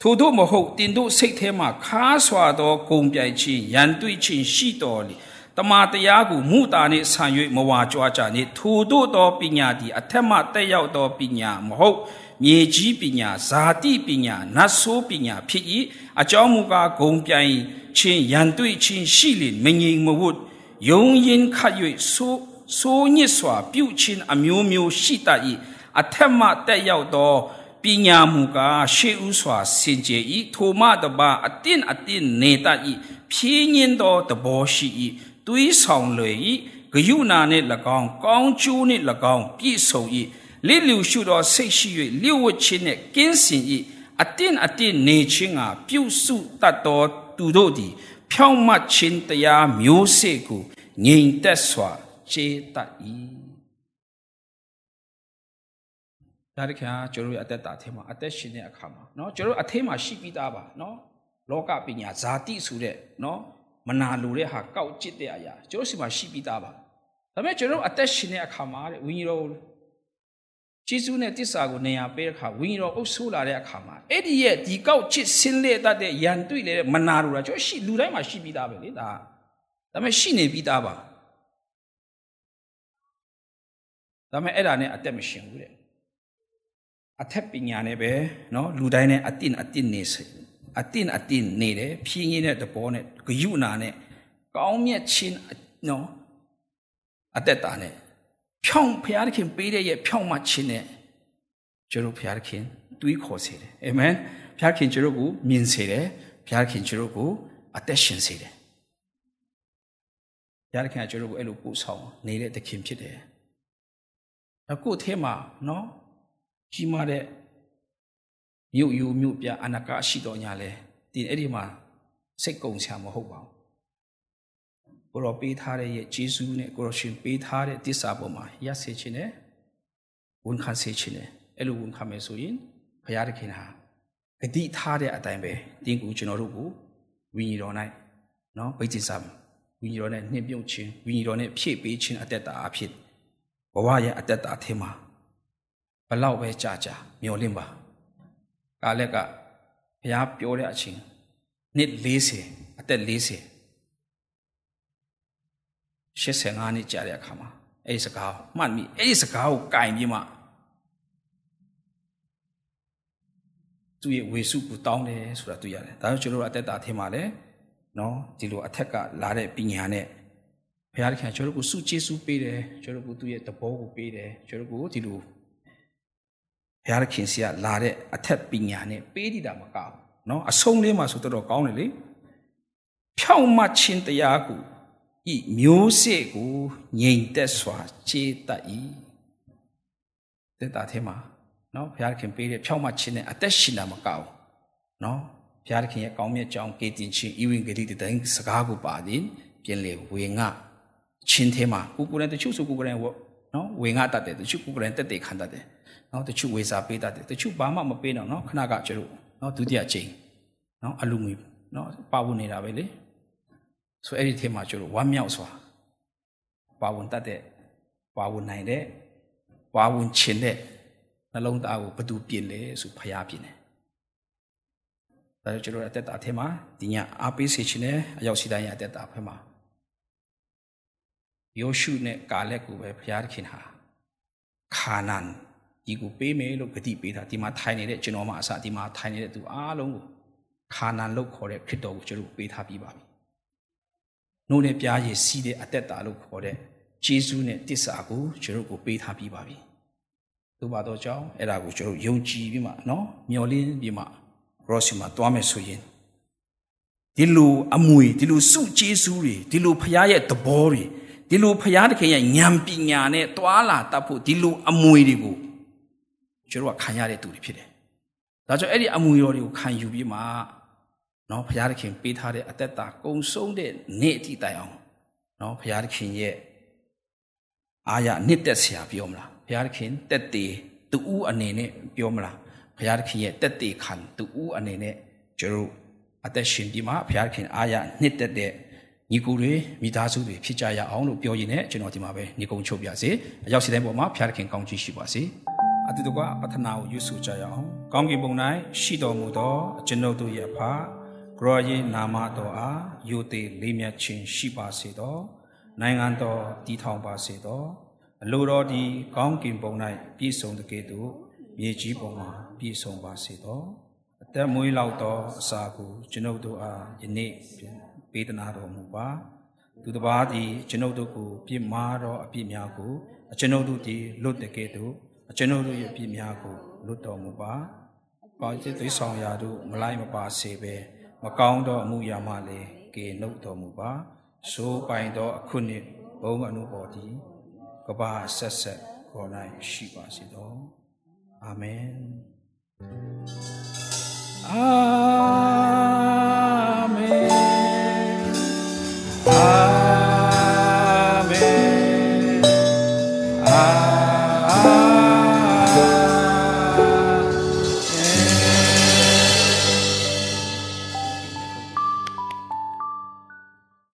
ထို့သောမဟုတ်တင်တို့စိတ်ထဲမှာခါဆွာသောဂုံပြိုင်ခြင်းရန်တွေ့ခြင်းရှိတော်လေတမာတရားကိုမူတာနှင့်ဆံ၍မဝါကြွားကြနှင့်ထို့သောသောပညာသည်အထက်မှတက်ရောက်သောပညာမဟုတ် မြေကြီးပညာဇာတိပညာနတ်ဆိုးပညာဖြစ်၏အကြောင်းမူကားဂုံပြိုင်ခြင်းရန်တွေ့ခြင်းရှိလေမငြိမ်မဝတ်ယုံရင်ခတ်၍ဆိုးဆိုးညစ်စွာပြုခြင်းအမျိုးမျိုးရှိတတ်၏အထက်မှတက်ရောက်သောပညာမူကားရှေးဥစွာစင်ကြယ်၏ထိုမှတပါအတင်းအတင်းနေတတ်၏ဖြင်းညင်းသောတဘောရှိ၏တွေးဆောင်လေ၏ဂယုဏနှင့်၎င်းကောင်းကျိုးနှင့်၎င်းပြည့်စုံ၏ လိလူရှုသောစိတ်ရှိ၍လျှို့ဝှက်ခြင်းနှင့်ကင်းစင်၏အတင်းအတင်းနေခြင်းကပြုစုတတ်သောသူတို့သည် ဖြောင့်မတ်ခြင်းတရားမျိုးစေ့ကိုငြိမ်သက်စွာခြေတတ်၏ဒါတခါကျွန်တော်ရဲ့အသက်တာထဲမှာအသက်ရှင်တဲ့အခါမှာเนาะကျွန်တော်အထဲမှာရှိပြီးသားပါเนาะလောကပညာဇာတိဆိုတဲ့เนาะမနာလိုတဲ့ဟာကောက်ကျစ်တဲ့အရာကျွန်တော်စီမှာရှိပြီးသားပါဒါပေမဲ့ကျွန်တော်အသက်ရှင်တဲ့အခါမှာတဲ့ဝိညာဉ်တော် ဂျေဇုနဲ့တစ္ဆာကိုနေရာပေးတဲ့အခါဝိညာဉ်တော်အုပ်ဆိုးလာတဲ့အခါမှာအဲ့ဒီရဲ့ဒီကောက်ချစ်ဆင်းလဲတတ်တဲ့ရန်တွေ့လေမနာလိုတာကျွန်တော်ရှိလူတိုင်းမှာရှိပြီးသားပဲလေဒါဒါပေမဲ့ရှိနေပြီးသားပါဒါပေမဲ့အဲ့ဒါနဲ့အသက်မရှင်ဘူးတဲ့အထက်ပညာနဲ့ပဲเนาะလူတိုင်းနဲ့အတင်းအတင်းနေစေအတင်းအတင်းနေတယ်ဖြင်းရင်းတဲ့တဘောနဲ့ဂယုနာနဲ့ကောင်းမြတ်ခြင်းเนาะအသက်တာနဲ့ ဖြောင်းဖျားသခင်ပေးတဲ့ရဲ့ဖြောင်းမှခြင်းနဲ့ကျွန်တော်ဖျားသခင်တွေးခေါ်စေတယ်အာမင်ဖျားခင်ကျွန်တော်ကိုမြင်စေတယ်ဖျားခင်ကျွန်တော်ကိုအသက်ရှင်စေတယ်ဖျားခင်ကကျွန်တော်ကိုအဲ့လိုပို့ဆောင်နေတဲ့သခင်ဖြစ်တယ်အခုအဲမှာနော်ကြီးမားတဲ့မြို့ယူမြို့ပြအနာကအရှိတော်ညာလဲဒီအဲ့ဒီမှာစိတ်ကုံချမဟုတ်ပါဘူး ကိုရောပေးထားတဲ့ရဲ့ဂျေဇူးနဲ့ကိုရောရှင်ပေးထားတဲ့တစ္ဆာပေါ်မှာရက်စေခြင်းနဲ့ဝန်ခံစေခြင်းနဲ့အဲ့လိုဝန်ခံမယ်ဆိုရင်ဘုရားသခင်ဟာဂတိထားတဲ့အတိုင်းပဲတင်းကူကျွန်တော်တို့ကိုဝိညာဉ်တော်၌နော်ဗိจิตစာဝိညာဉ်တော်နဲ့နှိမ့်ပြုတ်ခြင်းဝိညာဉ်တော်နဲ့ဖြည့်ပေးခြင်းအသက်တာအဖြစ်ဘဝရဲ့အသက်တာအထင်မှာဘလောက်ပဲကြာကြာမျောလင့်ပါကာလက်ကဘုရားပြောတဲ့အချိန်နှစ်40အသက်40 85နှစ်ကြာတဲ့အခါမှာအဲ့ဒီစကားမှတ်မိအဲ့ဒီစကားကိုကင်ပြီးမှသူ့ရဲ့ဝေစုကိုတောင်းတယ်ဆိုတာတွေ့ရတယ်ဒါကြောင့်ကျွန်တော်တို့အသက်တာအထင်မှာလဲနော်ဒီလိုအထက်ကလာတဲ့ပညာနဲ့ဘုရားသခင်ကျွန်တော်တို့ကိုစုကျေးဇူးပေးတယ်ကျွန်တော်တို့ကိုသူ့ရဲ့သဘောကိုပေးတယ်ကျွန်တော်တို့ကိုဒီလိုဘုရားသခင်စီကလာတဲ့အထက်ပညာနဲ့ပေးတည်တာမကောက်နော်အဆုံးလေးမှာဆိုတော့ကောင်းတယ်လေဖြောင့်မတ်ခြင်းတရားကို ဤမျိုးစေ့ကိုငြိမ်သက်စွာခြေတတ်၏တက်တာထဲမှာနော်ဘုရားခင်ပေးတဲ့ဖြောင့်မတ်ခြင်းနဲ့အသက်ရှင်တာမကောက်နော်ဘုရားခင်ရဲ့ကောင်းမြတ်ကြောင်းကေတင်ခြင်းဤဝင်ဂတိတဲ့စကားကိုပါရင်ပြင်လေဝေငါချင်းထဲမှာကိုကိုယ်တိုင်တချို့ဆိုကိုကိုယ်တိုင်နော်ဝေငါတတ်တယ်တချို့ကိုကိုယ်တိုင်တက်တယ်ခံတတ်တယ်နော်တချို့ဝေစာပေးတတ်တယ်တချို့ဘာမှမပေးတော့နော်ခဏကကျတို့နော်ဒုတိယချိန်နော်အလူငွေနော်ပါဝင်နေတာပဲလေ ဆိုအဲ့ဒီထဲမှာကျတို့ဝမ်းမြောက်စွာပါဝင်တတ်တဲ့ပါဝင်နိုင်တဲ့ပါဝင်ခြင်းတဲ့နှလုံးသားကိုဘသူပြင်လဲဆိုဖျားပြင်တယ်ဒါကြောင့်ကျတို့အသက်တာအထဲမှာဒီညအားပေးစေခြင်းနဲ့အရောက်စီတိုင်းရဲ့အသက်တာဖက်မှာယောရှုနဲ့ကာလက်ကိုပဲဘုရားသခင်ဟာခါနန်ဒီဒီကိုပေးမယ်လို့ဂတိပေးတာဒီမှာထိုင်နေတဲ့ကျွန်တော်မှအစဒီမှာထိုင်နေတဲ့သူအားလုံးကိုခါနာလို့ခေါ်တဲ့ခရစ်တော်ကိုကျွန်တော်ပေးထားပြီးပါပြီ။ နှုတ်နဲ့ပြားရည်စီးတဲ့အသက်တာလို့ခေါ်တဲ့ဂျေဇုနဲ့တစ္ဆာကိုကျွန်တော်ကိုပေးထားပြီးပါပြီ။သို့ပါတော့ကြောင့်အဲ့ဒါကိုကျွန်တော်ယုံကြည်ပြီးမှနော်မျော်လင့်ပြီးမှရောစီမှာတွားမယ်ဆိုရင်ဒီလိုအမွေဒီလိုစုဂျေဇုတွေဒီလိုဖရားရဲ့သဘောတွေဒီလိုဖရားသခင်ရဲ့ဉာဏ်ပညာနဲ့တွာလာတတ်ဖို့ဒီလိုအမွေတွေကိုကျွန်တော်ကခံရတဲ့သူတွေဖြစ်တယ်။ဒါကြောင့်အဲ့ဒီအမွေတော်တွေကိုခံယူပြီးမှ နော်ဘုရားသခင်ပေးထားတဲ့အသက်တာကုံဆုံးတဲ့နေ့အထိတိုင်အောင်နော်ဘုရားသခင်ရဲ့အာရနှစ်သက်ဆရာပြောမလားဘုရားသခင်တက်တည်တူဦးအနေနဲ့ပြောမလားဘုရားသခင်ရဲ့တက်တည်ခံတူဦးအနေနဲ့ကျွန်တော်အသက်ရှင်ပြီးမှဘုရားသခင်အာရနှစ်သက်တဲ့ညီကိုတွေမိသားစုတွေဖြစ်ကြရအောင်လို့ပြောရင်းနဲ့ကျွန်တော်ဒီမှာပဲညီကုံချုပ်ပြစေအရောက်စီတိုင်းပေါ်မှာဘုရားသခင်ကောင်းချီးရှိပါစေအတူတကွပထနာကိုရွတ်ဆိုကြရအောင်ကောင်းကင်ဘုံ၌ရှိတော်မူသောကျွန်ုပ်တို့ရဲ့ဖာ ဂရောယေနာမတော်အားယိုသေးလေးမြတ်ခြင်းရှိပါစေသောနိုင်ငံတော်တည်ထောင်ပါစေသောအလိုတော်ဒီကောင်းကင်ဘုံ၌ပြည့်စုံတကယ်သို့မြေကြီးပေါ်မှာပြည့်စုံပါစေသောအသက်မွေးလောက်သောအစာကိုကျွန်ုပ်တို့အားယနေ့ပေးသနာတော်မူပါသူတစ်ပါးသည်ကျွန်ုပ်တို့ကိုပြစ်မှားသောအပြစ်များကိုကျွန်ုပ်တို့သည်လွတ်တကယ်သို့ကျွန်ုပ်တို့ရဲ့အပြစ်များကိုလွတ်တော်မူပါ။ပေါင်းစစ်သိဆောင်ရာတို့မလိုက်မပါစေဘဲ မကောင်းသောအမှုရာမှလည်းကေနှုတ်တော်မူပါ။ဆိုးပိုင်သောအခုနှစ်ဘုံအနုဘော်သည်ကဘာဆက်ဆက်ခေါ်နိုင်ရှိပါစေသော။အာမင်။အာ